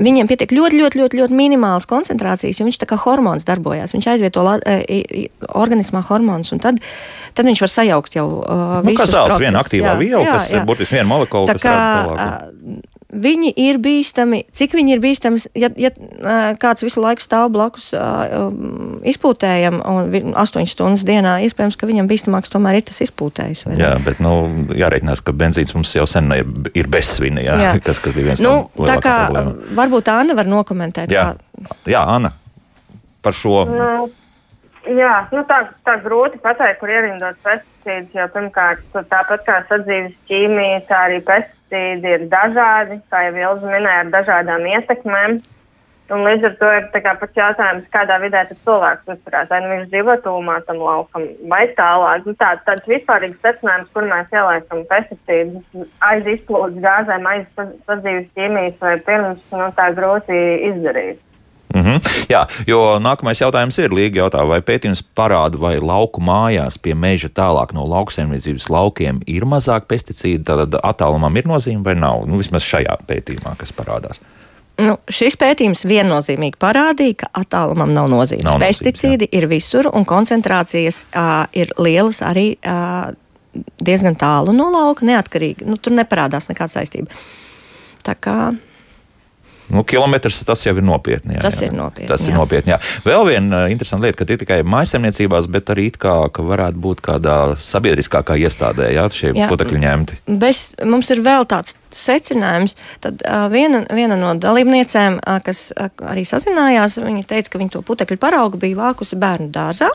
viņiem pietiek ļoti, ļoti, ļoti, ļoti minimālas koncentrācijas, jo viņš tā kā hormons darbojas. Viņš aizvieto la, e, organismā hormonus, un tad, tad viņš var sajaukt jau uh, nu, visus. Kā zāles, viena aktīvā viela, kas burtiski viena molekula, tā kas kā, rada tālāk viņi ir bīstami, cik viņi ir bīstami, ja, ja kāds visu laiku stāv blakus um, izpūtējam un 8 stundas dienā, iespējams, ka viņam bīstamāks tomēr ir tas izpūtējs. Jā, bet nu, jāreikinās, ka benzīns mums jau sen ir bez svina, jā, jā. Kas, kas bija viens nu, no tā kā problēma. varbūt Anna var nokomentēt. Jā. Kā, Jā, Anna, par šo. Nu, jā, nu tā, tā grūti pateikt, kur ierindot pesticīdus, jo pirmkārt, tāpat kā sadzīves ķīmija, tā arī pesticīdi ir dažādi, kā jau Ilza minēja, ar dažādām ietekmēm. Un līdz ar to ir pats jautājums, kādā vidē cilvēks uzturās. Vai nu viņš dzīvo tūmā tam laukam, vai tālāk. Nu, tā, tāds vispārīgs secinājums, kur mēs ieliekam pesticīdus aiz izplūdes gāzēm, aiz sadzīves ķīmijas vai pirms, nu, tā grūti izdarīt. Mm -hmm. Jā, jo nākamais jautājums ir līga jautā, vai pētījums parāda, vai lauku mājās pie meža tālāk no lauksaimniecības laukiem ir mazāk pesticīdu, tad attālumam ir nozīme vai nav? Nu, vismaz šajā pētījumā, kas parādās. Nu, šis pētījums viennozīmīgi parādīja, ka attālumam nav nozīmes. Nav Pesticīdi nozīmes, ir visur, un koncentrācijas uh, ir lielas arī uh, diezgan tālu no lauka, neatkarīgi. Nu, tur neparādās nekāda saistība. Tā kā Nu, kilometrs tas jau ir nopietni. Jā, tas jā. ir nopietni. Tas jā. ir nopietni. Jā. Vēl viena uh, interesanta lieta, ka ir tikai maisaimniecībās, bet arī kā, varētu būt kādā sabiedriskākā iestādē, jā, šie putekļi ņemti. Bez, mums ir vēl tāds secinājums. Tad uh, viena, viena no dalībniecēm, uh, kas uh, arī sazinājās, viņa teica, ka viņa to putekļu paraugu bija vākusi bērnu dārzā.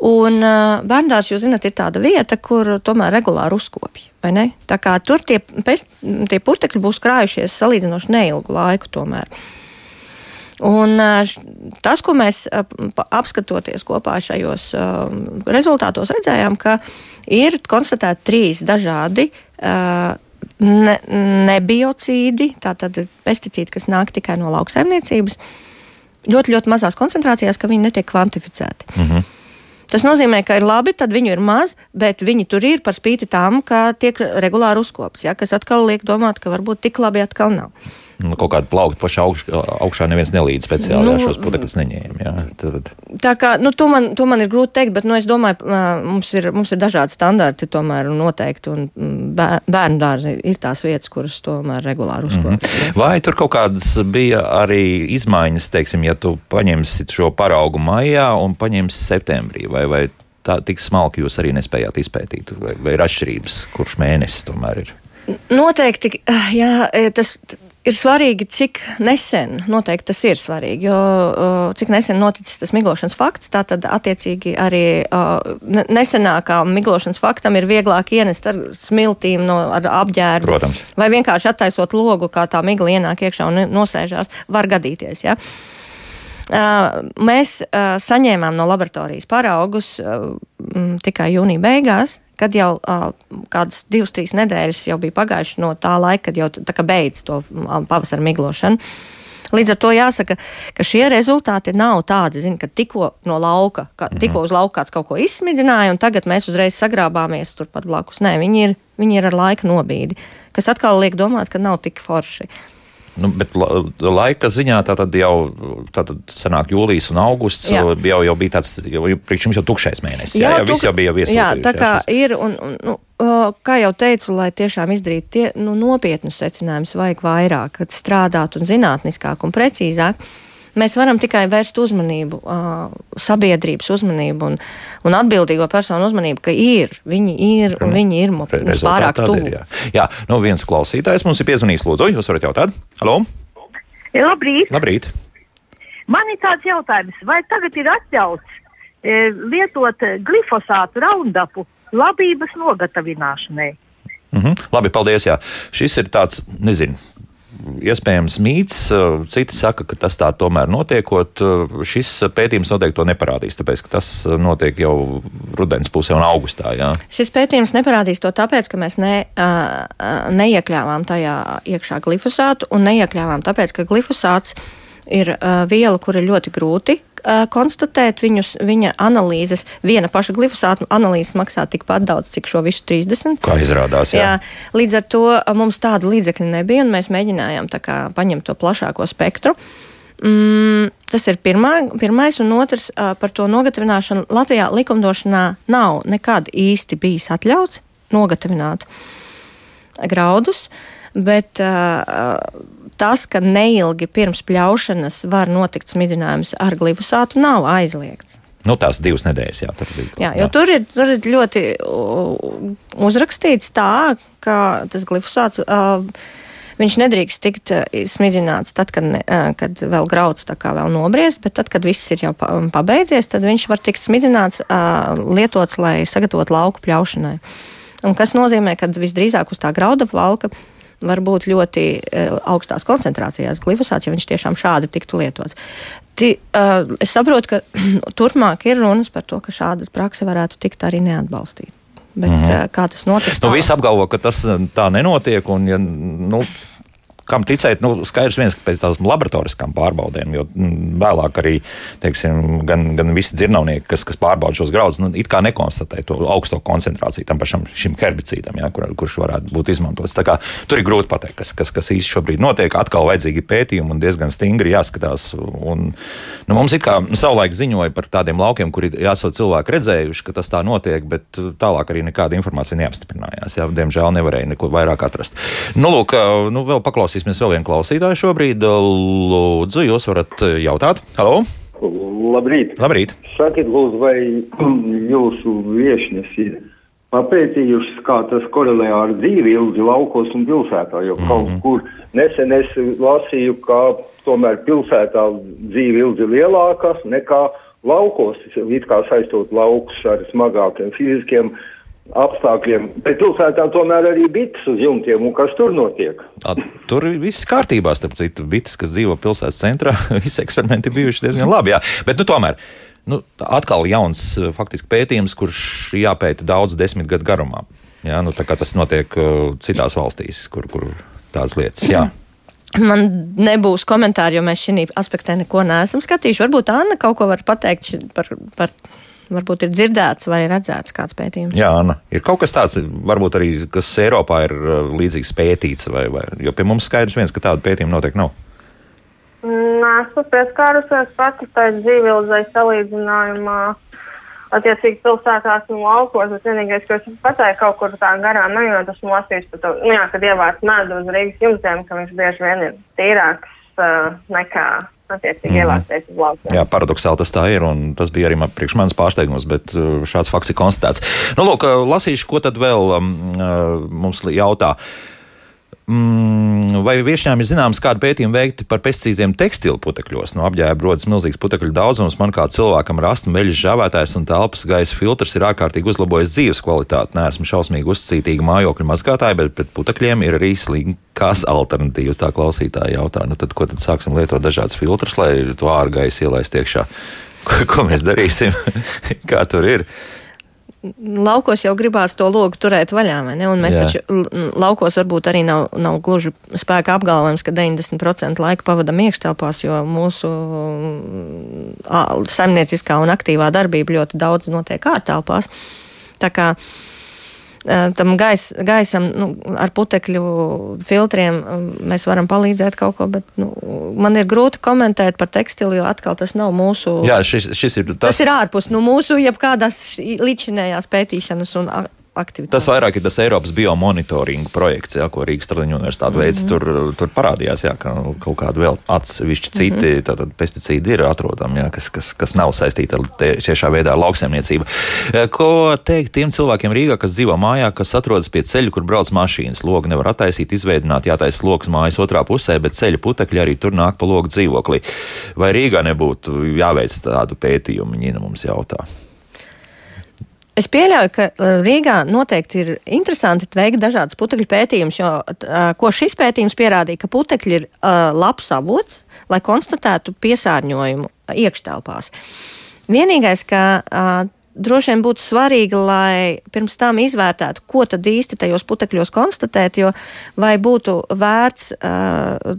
Un bērnās, jūs zināt, ir tāda vieta, kur tomēr regulāri uzkopja. Tā kā tur tie, pēc, tie putekļi būs krājušies salīdzinoši neilgu laiku tomēr. Un tas, ko mēs apskatoties kopā šajos rezultātos, redzējām, ka ir konstatēti trīs dažādi ne, nebiocīdi, tātad pesticīdi, kas nāk tikai no lauksaimniecības, ļoti, ļoti mazās koncentrācijās, ka viņi netiek kvantificēti. -hmm. Tas nozīmē, ka ir labi, tad viņu ir maz, bet viņi tur ir par spīti tam, ka tiek regulāri uzkopts. Ja, kas atkal liek domāt, ka varbūt tik labi atkal nav. Nu, kaut kāda plaukta pašā augš, augšā neviens nelīdz speciāli, nu, ja šos putekļus neņēma. Jā. Tad... Tā kā, nu, to man, to man ir grūti teikt, bet, nu, es domāju, mums ir, mums ir dažādi standarti tomēr noteikti, un bērnu dārzi ir tās vietas, kuras tomēr regulāri uzkopja. Mm -hmm. Vai tur kaut kādas bija arī izmaiņas, teiksim, ja tu paņemsi šo paraugu maijā un paņemsi septembrī, vai, vai tā tik smalki jūs arī nespējāt izpētīt, vai, vai ir atšķirības, kurš mēnesis tomēr ir? Noteikti, jā, tas ir svarīgi, cik nesen, noteikti tas ir svarīgi, jo cik nesen noticis tas miglošanas fakts, tā tad attiecīgi arī nesenākā miglošanas faktam ir vieglāk ienest ar smiltīm, no, ar apģērbu. Protams. Vai vienkārši attaisot logu, kā tā migla ienāk iekšā un nosēžās, var gadīties. Ja? Mēs saņēmām no laboratorijas paraugus tikai jūnija beigās, kad jau uh, kādas divas, trīs nedēļas jau bija pagājušas no tā laika, kad jau tā kā beidz to pavasara miglošanu. Līdz ar to jāsaka, ka šie rezultāti nav tādi, zin, ka tikko no lauka, ka, mhm. tikko uz lauka kāds kaut ko izsmidzināja, un tagad mēs uzreiz sagrābāmies turpat blakus. Nē, viņi ir, viņi ir ar laika nobīdi, kas atkal liek domāt, ka nav tik forši. Nu, bet laika ziņā tā tad jau tātad sanāk jūlijas un augusts jā. jau, jau bija tāds, jau, priekš jums jau tukšais mēnesis. Jā, jā, jā viss jau bija viesot. Jā, tā kā jā, ir, un, un nu, kā jau teicu, lai tiešām izdarītu tie nu, nopietnus secinājumus, vajag vairāk, strādāt un zinātniskāk un precīzāk. Mēs varam tikai vērst uzmanību, uh, sabiedrības uzmanību un, un atbildīgo personu uzmanību, ka ir, viņi ir un viņi ir mums pārāk tuvu. Jā, jā nu viens klausītājs mums ir piezvanījis, lūdzu, jūs varat jautāt? Halo! Labrīt! Labrīt. Man ir tāds jautājums, vai tagad ir atļauts e, lietot glifosātu raundapu labības nogatavināšanai? Mm -hmm. Labi, paldies. Jā. Šis ir tāds, nezinu, iespējams mīts. Citi saka, ka tas tā tomēr notiekot. Šis pētījums noteikti to neparādīs, tāpēc ka tas notiek jau rudens pusē un augustā. Jā. Šis pētījums neparādīs to tāpēc, ka mēs ne, neiekļāvām tajā iekšā glifosātu un neiekļāvām tāpēc, ka glifosāts ir viela, kur ir ļoti grūti uh, konstatēt viņus, viņa analīzes. Viena paša glifosāta analīzes maksā tikpat daudz, cik šo visu 30. Kā izrādās, jā. jā. Līdz ar to mums tādu līdzekļu nebija, un mēs mēģinājām kā, paņemt to plašāko spektru. Mm, tas ir pirmā, pirmais, un otrs uh, par to nogatavināšanu. Latvijā likumdošanā nav nekad īsti bijis atļauts nogatavināt graudus, bet uh, tas, ka neilgi pirms pļaušanas var notikt smidzinājums ar glifosātu, nav aizliegts. Nu, tās divas nedēļas, jā, tur bija. Jā, jo jā. Tur, ir, tur ir ļoti uzrakstīts tā, ka tas glifosāts. Uh, Viņš nedrīkst tikt smidzināts tad, kad, ne, kad vēl grauds vēl nobriest, bet tad, kad viss ir jau pabeidzies, tad viņš var tikt smidzināts, lietots, lai sagatavotu lauku pļaušanai. Un kas nozīmē, ka visdrīzāk uz tā grauda valka var būt ļoti augstās koncentrācijās glifosāts, ja viņš tiešām šādi tiktu lietots. Ti, uh, es saprotu, ka turpmāk ir runas par to, ka šādas praksa varētu tikt arī neatbalstīt. Bet, mm -hmm. Kā tas notiks? Nu, Visi apgalvo, ka tas tā nenotiek. Un, ja, nu, kam ticēt, nu, skaidrs viens, ka pēc tādām laboratoriskām pārbaudēm, jo mm, vēlāk arī teiksim, gan, gan visi dzirnavnieki, kas, kas pārbauda šos graudus, nu, it kā nekonstatē to augsto koncentrāciju tam pašam šim herbicīdam, ja, kur, kurš varētu būt izmantots. Tā kā, tur ir grūti pateikt, kas, kas, kas īsti šobrīd notiek. Atkal vajadzīgi pētījumi un diezgan stingri jāskatās. Un, nu, mums it kā savulaik ziņoja par tādiem laukiem, kur jāsaka cilvēki redzējuši, ka tas tā notiek, bet tālāk arī nekāda informācija neapstiprinājās. Jā, diemžēl nevarēja neko vairāk atrast. Nu, lūk, nu, vēl paklausīsimies Klausīsimies vēl vienu klausītāju šobrīd. Lūdzu, jūs varat eh, jautāt. Halo! Labrīt! Labrīt. Sakiet, lūdzu, vai jūsu viešņas ir papētījušas, kā tas korelē ar dzīvi ilgi laukos un pilsētā, jo mm -hmm. kaut kur nesen es lasīju, ka tomēr pilsētā dzīve ilgi lielāka nekā laukos, it kā saistot laukus ar smagākiem fiziskiem apstākļiem. Bet pilsētā tomēr arī bites uz jumtiem, un kas tur notiek? A, tur viss kārtībā, starp citu, bites, kas dzīvo pilsētas centrā, visi eksperimenti bijuši diezgan labi. Jā. Bet, nu, tomēr, nu, atkal jauns faktiski pētījums, kurš jāpēta daudz desmit gadu garumā. Jā, nu, tas notiek uh, citās valstīs, kur, kur tādas lietas. Jā. Man nebūs komentāri, jo mēs šī aspektā neko neesam skatījuši. Varbūt Anna kaut ko var pateikt par, par varbūt ir dzirdēts vai redzēts kāds pētījums. Jā, Anna, ir kaut kas tāds, varbūt arī, kas Eiropā ir uh, līdzīgs pētīts, vai, vai, jo pie mums skaidrs viens, ka tādu pētījumu noteikti nav. Nē, esmu pieskārusies pati tai dzīvilzai salīdzinājumā. Attiecīgi pilsētās un laukos, bet vienīgais, ko es pateicu kaut kur tā garām, nu, jo tas lasījis par to, nu, jā, kad ievāc medu uz Rīgas jumtiem, ka viņš bieži vien ir tīrāks uh, nekā attiecīgi mm. ielāsties uz laukiem. Jā, paradoxāli tas tā ir, un tas bija arī man, priekš manis pārsteigums, bet uh, šāds fakts ir konstatēts. Nu, lūk, uh, lasīšu, ko tad vēl um, uh, mums jautā. Mm, vai viešņām ir zināms, kāda pētījuma veikti par pesticīdiem tekstilu putekļos? No apģērba rodas milzīgs putekļu daudzums. Man kā cilvēkam ar astmu veļas žāvētājs un telpas gaisa filtrs ir ārkārtīgi uzlabojis dzīves kvalitāti. Nē, esmu šausmīgi uzcītīga mājokļa mazgātāja, bet pret putekļiem ir arī slinkās alternatīvas. Tā klausītāja jautā, nu tad ko tad sāksim lietot dažādas filtrus, lai to ārgaisu ielaist iekšā? Ko, ko mēs darīsim? kā tur ir? Laukos jau gribās to logu turēt vaļā, vai ne? Un mēs Jā. taču laukos varbūt arī nav, nav gluži spēka apgalvojums, ka 90% laika pavadam iekštelpās, jo mūsu saimnieciskā un aktīvā darbība ļoti daudz notiek ārtelpās. Tā kā tam gais, gaisam nu, ar putekļu filtriem mēs varam palīdzēt kaut ko, bet nu, man ir grūti komentēt par tekstilu, jo atkal tas nav mūsu. Jā, šis, šis ir tas. Tas ir ārpus nu, mūsu jebkādas līdzinējās pētīšanas un aktivitāti. Tas vairāk ir tas Eiropas biomonitoringa projekts, jā, ko Rīgas Stradiņu universitāte mm -hmm. veids. Tur, tur parādījās, jā, ka kaut kādi vēl atsevišķi citi mm -hmm. pesticīdi ir atrodami, jā, kas, kas, kas nav saistīti ar tiešā veidā ar lauksaimniecību. Ko teikt tiem cilvēkiem Rīgā, kas dzīvo mājā, kas atrodas pie ceļa, kur brauc mašīnas? Logi nevar attaisīt, izveidot, jātaisa lokus mājas otrā pusē, bet ceļa putekļi arī tur nāk pa logu dzīvoklī. Vai Rīgā nebūtu jāveic tādu pētījumu, Ņina mums jautā? Es pieļauju, ka uh, Rīgā noteikti ir interesanti veikt dažādas putekļu pētījumus, jo uh, ko šis pētījums pierādīja, ka putekļi ir uh, labs avots, lai konstatētu piesārņojumu iekštelpās. Vienīgais, ka droši vien būtu svarīgi, lai pirms tam izvērtētu, ko tad īsti tajos putekļos konstatēt, jo vai būtu vērts uh,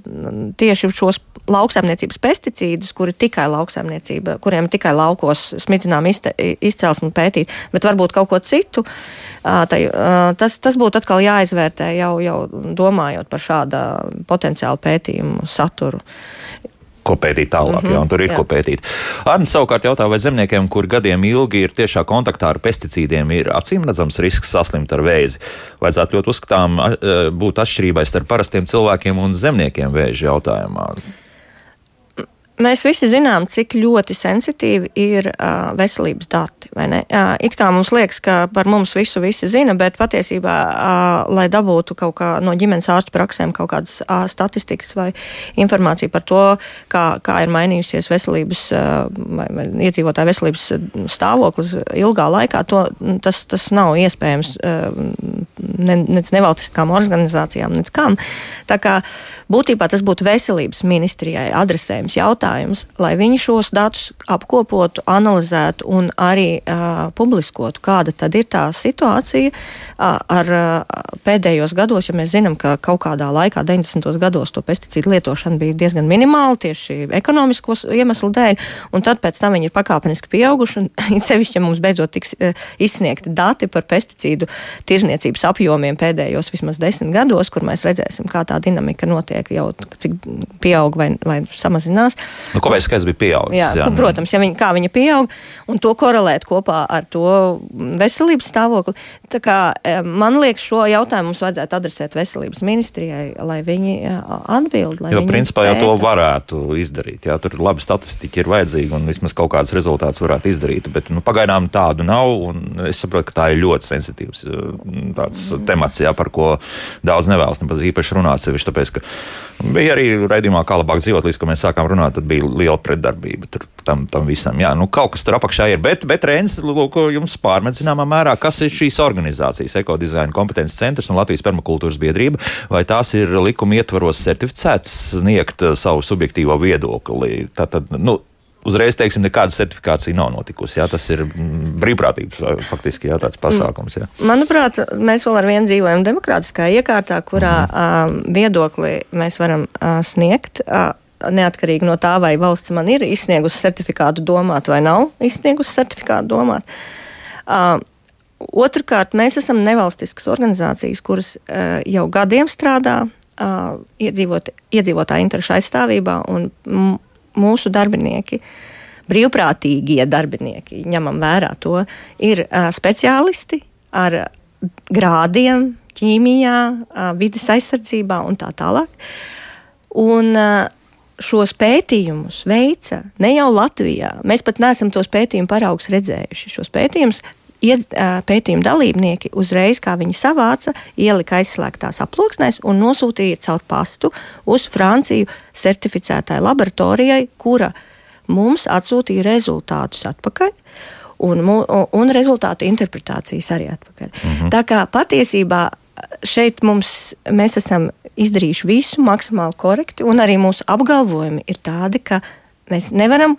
tieši šos lauksaimniecības pesticīdus, kuri tikai lauksaimniecība, kuriem tikai laukos smidzinām izcelsmi pētīt, bet varbūt kaut ko citu. Uh, tai, uh, tas, tas būtu atkal jāizvērtē jau, jau domājot par šāda potenciāla pētījumu saturu ko pētīt tālāk, mm -hmm, jā, un tur ir jā. ko pētīt. Arnēs savukārt jautā, vai zemniekiem, kur gadiem ilgi ir tiešā kontaktā ar pesticīdiem, ir acīm redzams risks saslimt ar vēzi. Vajadzētu ļoti uzskatām būt atšķirībai starp parastiem cilvēkiem un zemniekiem vēža jautājumā. Mēs visi zinām, cik ļoti sensitīvi ir uh, veselības dati. Uh, it kā mums liekas, ka par mums visu visi zina, bet patiesībā, uh, lai dabūtu kaut kā no ģimenes ārstu praksēm kaut kādas uh, statistikas vai informāciju par to, kā, kā ir mainījusies veselības uh, vai, vai iedzīvotāju veselības stāvoklis ilgā laikā, to, tas, tas nav iespējams uh, ne, nec nevalstiskām organizācijām, nec kam. Tā kā būtībā tas būtu veselības ministrijai adresējums jautājums, lai viņi šos datus apkopotu, analizētu un arī uh, publiskotu, kāda tad ir tā situācija uh, ar uh, pēdējos gados, ja mēs zinām, ka kaut kādā laikā, 90. gados, to pesticīdu lietošana bija diezgan minimāla tieši ekonomiskos iemeslu dēļ, un tad pēc tam viņi ir pakāpeniski pieauguši, un it sevišķi, ja mums beidzot tiks uh, izsniegti dati par pesticīdu tirzniecības apjomiem pēdējos vismaz desmit gados, kur mēs redzēsim, kā tā dinamika notiek jau, cik pieaug vai, vai samazinās. Nu, kāpēc skaits bija pieaudzis? Jā, jā, nu, protams, ja viņi, kā viņa pieaug un to korelēt kopā ar to veselības stāvokli. Kā, eh, man liekas, šo jautājumu mums vajadzētu adresēt veselības ministrijai, lai viņi atbild. Jo principā jau to varētu izdarīt. Jā, tur labi statistika ir vajadzīga un vismaz kaut kāds rezultāts varētu izdarīt. Bet nu, pagaidām tādu nav. Es saprotu, ka tā ir ļoti sensitīvs tāds mm. temats, jā, par ko daudz nevēlas nemaz īpaši runāt. Sevišķi tāpēc, ka Bija arī raidījumā, kā labāk dzīvot, līdz mēs sākām runāt, bija liela pretdarbība tur, tam, tam visam. Jā, nu, kaut kas tur apakšā ir, bet, bet Rēns, lūk, jums pārmet zināmā mērā, kas ir šīs organizācijas, ekodizaina kompetences centrs un Latvijas permakultūras biedrība, vai tās ir likuma ietvaros certificētas sniegt savu subjektīvo viedokli. Tātad, nu, uzreiz teiksim, nekāda certifikācija nav notikusi. Jā, tas ir mm, brīvprātības faktiski jā, tāds pasākums. Jā. Manuprāt, mēs vēl ar vienu dzīvojam demokrātiskā iekārtā, kurā mm -hmm. uh, viedokli mēs varam uh, sniegt. Uh, Neatkarīgi no tā, vai valsts man ir izsniegusi certifikātu domāt vai nav izsniegusi certifikātu domāt. Uh, Otrakārt, mēs esam nevalstiskas organizācijas, kuras uh, jau gadiem strādā uh, iedzīvot, iedzīvotāju interešu aizstāvībā, un mūsu darbinieki, brīvprātīgie darbinieki, ņemam vērā to, ir uh, speciālisti ar grādiem ķīmijā, vidas aizsardzībā un tā tālāk. Un, uh, šos pētījumus veica ne jau Latvijā. Mēs pat neesam tos pētījumu paraugus redzējuši. Šos pētījumus pētījuma dalībnieki uzreiz, kā viņi savāca, ielika aizslēgtās aploksnēs un nosūtīja caur pastu uz Franciju certificētai laboratorijai, kura mums atsūtīja rezultātus atpakaļ. Un, un rezultātu interpretācijas arī atpakaļ. Mm -hmm. Tā kā patiesībā šeit mums, mēs esam izdarījuši visu maksimāli korekti, un arī mūsu apgalvojumi ir tādi, ka mēs nevaram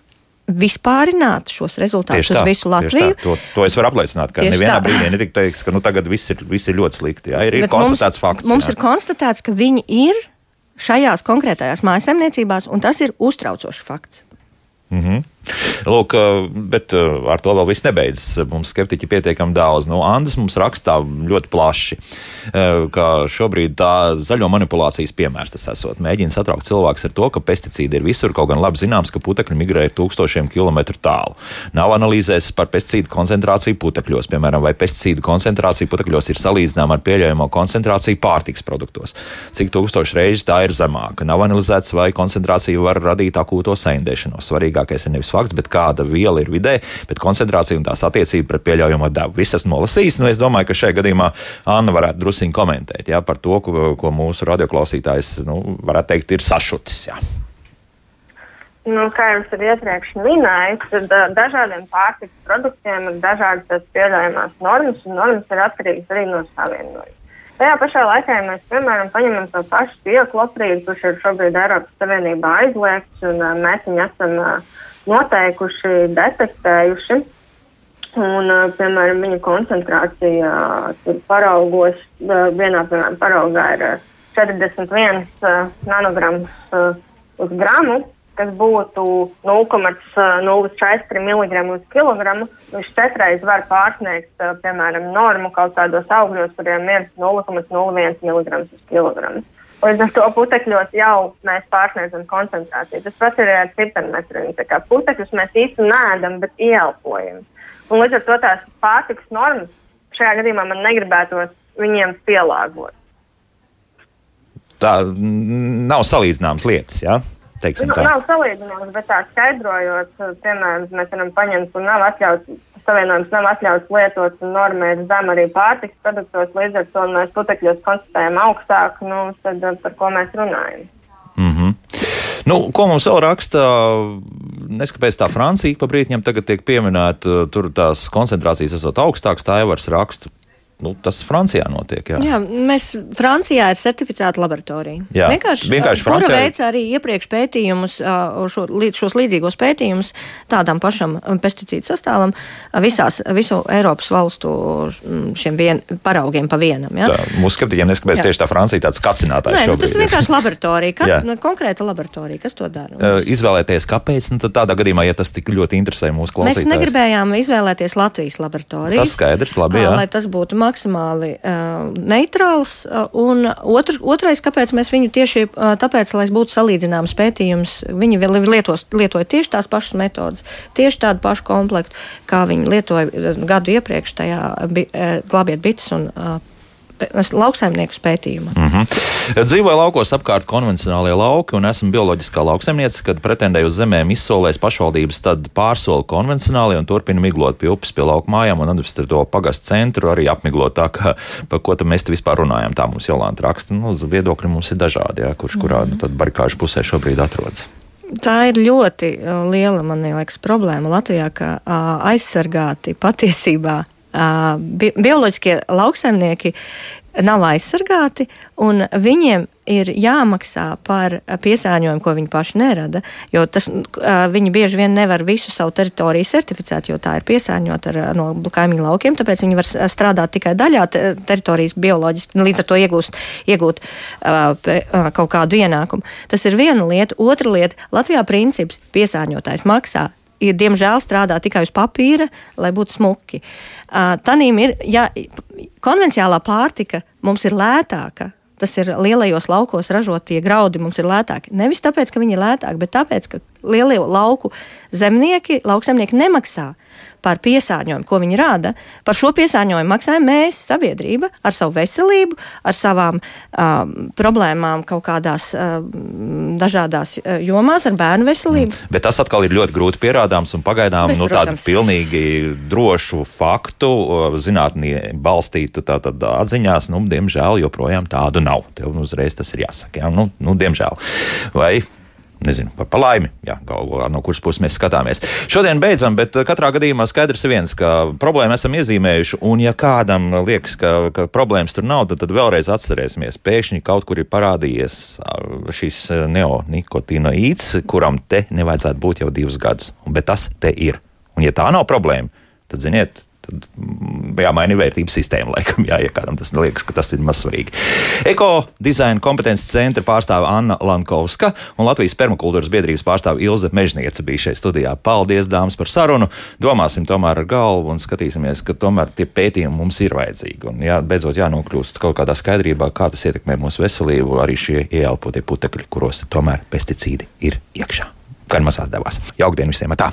vispārināt šos rezultātus uz visu Latviju. To, to es varu apliecināt, ka tieši nevienā tā. brīdī netika teikts, ka nu, tagad viss ir, viss ir ļoti slikti. Jā, ir, ir konstatēts mums, fakts. Mums jā. ir konstatēts, ka viņi ir šajās konkrētajās mājasemniecībās, un tas ir uztraucošs fakts. Mm -hmm. Lūk, bet ar to vēl viss nebeidzas. Mums skeptiķi pietiekami daudz. Nu, Andris mums rakstā ļoti plaši, ka šobrīd tā zaļo manipulācijas piemērs tas esot. Mēģina satraukt cilvēkus ar to, ka pesticīdi ir visur, kaut gan labi zināms, ka putekļi migrē tūkstošiem kilometru tālu. Nav analīzēs par pesticīdu koncentrāciju putekļos, piemēram, vai pesticīdu koncentrācija putekļos ir salīdzināma ar pieļaujamo koncentrāciju pārtiks produktos. Cik tūkstoši reizes tā ir zemāka. Nav analizēts, vai koncentrācija var radīt akūto sēndēšanos. Svarīgākais ir nevis fakts, bet kāda viela ir vidē, bet koncentrācija un tās attiecība pret pieļaujamo devu. Visas nolasījis. Nu, es domāju, ka šajā gadījumā Anna varētu drusiņi komentēt jā, par to, ko, ko mūsu radioklausītājs nu, varētu teikt, ir sašutis. Jā. Nu, kā jau es iepriekš minēju, tad uh, dažādiem pārtikas produktiem ir dažādas pieļaujamās normas, un normas ir atkarīgas arī no savienojuma. Tajā pašā laikā, ja mēs, piemēram, paņemam to pašu piekloprīdu, kurš ir šobrīd Eiropas Savienībā aizliegts, un uh, mēs viņu esam uh, noteikuši, detektējuši. Un, piemēram, viņa koncentrācija tur paraugos, vienā piemēram, paraugā ir 41 nanograms uz gramu, kas būtu 0,04 mg uz kilogramu. Viņš četreiz var pārsniegt, piemēram, normu kaut kādos augļos, kuriem ir 0,01 mg uz kilogramu. Līdz ar to putekļos jau mēs pārsniedzam koncentrāciju. Tas pats ir ar ciparmetriem. Putekļus mēs īsti nēdam, bet ieelpojam. Un līdz ar to tās pārtikas normas šajā gadījumā man negribētos viņiem pielāgot. Tā nav salīdzināmas lietas. Ja? teiksim Nu, tā. nav salīdzināms, bet tā skaidrojot, piemēram, mēs varam paņemt, kur nav atļauts, savienojums nav atļauts lietot un normēt zem arī pārtiks produktos, līdz ar to mēs putekļos konstatējam augstāk, nu, tad eh, par ko mēs runājam. Mm -hmm. nu, ko mums vēl raksta? Neskatoties tā Francija, pa brīdim tagad tiek pieminēta, tur tās koncentrācijas esot augstākas, tā jau vairs raksta. Nu, tas Francijā notiek. Jā. Jā, mēs Francijā ir certificēta laboratorija. Jā, vienkārši, vienkārši kura Francijā- veica arī iepriekš pētījumus, ā, šo, šos līdzīgos pētījumus tādam pašam ā, pesticīdu sastāvam ā, visās, visu Eiropas valstu mm, šiem vien, paraugiem pa vienam. Ja? Tā, mūsu skeptiķiem Jā. tieši tā Francija tāds kacinātājs. Nē, nu, tas ir vienkārši laboratorija, ka, Jā. nu, konkrēta laboratorija, kas to dara. Uh, Izvēlēties, kāpēc? Nu, tad tādā gadījumā, ja tas tik ļoti interesē mūsu Mēs klausītājus, negribējām izvēlēties Latvijas laboratoriju. tas skaidrs, labi. Jā. lai tas būtu maksimāli uh, neitrāls. Un otr, otrais, kāpēc mēs viņu tieši uh, tāpēc, lai būtu salīdzināms pētījums, viņi lietos, lietoja tieši tās pašas metodas, tieši tādu pašu komplektu, kā viņi lietoja gadu iepriekš tajā bi, uh, glābiet bites un uh, lauksaimnieku pētījumā. Mm -hmm. Dzīvoju laukos apkārt konvencionālie lauki, un esmu bioloģiskā lauksaimniece. Kad pretendēju uz zemēm izsolēs pašvaldības, tad pārsolu konvencionāli un turpinu miglot pie upes, pie lauku mājām un administratīvo pagastu centru arī apmiglot tā, ka, par ko mēs te vispār runājam. Tā mums Jolanta raksta. Nu, viedokļi mums ir dažādi, jā, kurš kurā nu, barikāžu pusē šobrīd atrodas. Tā ir ļoti uh, liela, liekas, problēma Latvijā, ka uh, aizsargāti patiesībā bi bioloģiskie lauksaimnieki nav aizsargāti, un viņiem ir jāmaksā par piesārņojumu, ko viņi paši nerada. Jo tas, uh, viņi bieži vien nevar visu savu teritoriju certificēt, jo tā ir piesārņota ar, no kaimiņu laukiem. Tāpēc viņi var strādāt tikai daļā te, teritorijas bioloģiski, un līdz ar to iegūst, iegūt kaut kādu ienākumu. Tas ir viena lieta. Otra lieta - Latvijā princips piesārņotājs maksā. Ir, diemžēl strādā tikai uz papīra, lai būtu smuki. Uh, Tanīm ir, ja konvencionālā pārtika mums ir lētāka, tas ir lielajos laukos ražotie graudi mums ir lētāki. Nevis tāpēc, ka viņi ir lētāki, bet tāpēc, ka lielie lauku zemnieki, lauksemnieki nemaksā par piesārņojumu, ko viņi rada. Par šo piesārņojumu maksājam mēs, sabiedrība, ar savu veselību, ar savām um, problēmām kaut kādās um, dažādās uh, jomās, ar bērnu veselību. Bet tas atkal ir ļoti grūti pierādāms un pagaidām Bet, nu, tādu pilnīgi drošu faktu, zinātnē balstītu tātad atziņās, nu, diemžēl joprojām tādu nav. Tev nu, uzreiz tas ir jāsaka. Jā? Nu, nu, diemžēl. Vai Nezinu, par, par laimi, jā, galu galā, no kuras puses mēs skatāmies. Šodien beidzam, bet uh, katrā gadījumā skaidrs ir viens, ka problēmu esam iezīmējuši. Un, ja kādam liekas, ka, ka problēmas tur nav, tad, tad vēlreiz atcerēsimies. Pēkšņi kaut kur ir parādījies šis neonikotinoīds, kuram te nevajadzētu būt jau divus gadus. Bet tas te ir. Un, ja tā nav problēma, tad, ziniet, tad mm, jāmaina vērtības sistēma. Laikam, jā, ja kādam tas liekas, ka tas ir mazsvarīgi. Eko dizaina kompetences centra pārstāve Anna Lankovska un Latvijas permakultūras biedrības pārstāve Ilze Mežniece bija šeit studijā. Paldies, dāmas, par sarunu. Domāsim tomēr ar galvu un skatīsimies, ka tomēr tie pētījumi mums ir vajadzīgi. Un jā, beidzot jānokļūst kaut kādā skaidrībā, kā tas ietekmē mūsu veselību, arī šie ieelpotie putekļi, kuros tomēr pesticīdi ir iekšā. Gan mazās devās. Jaukdien visiem! Tā!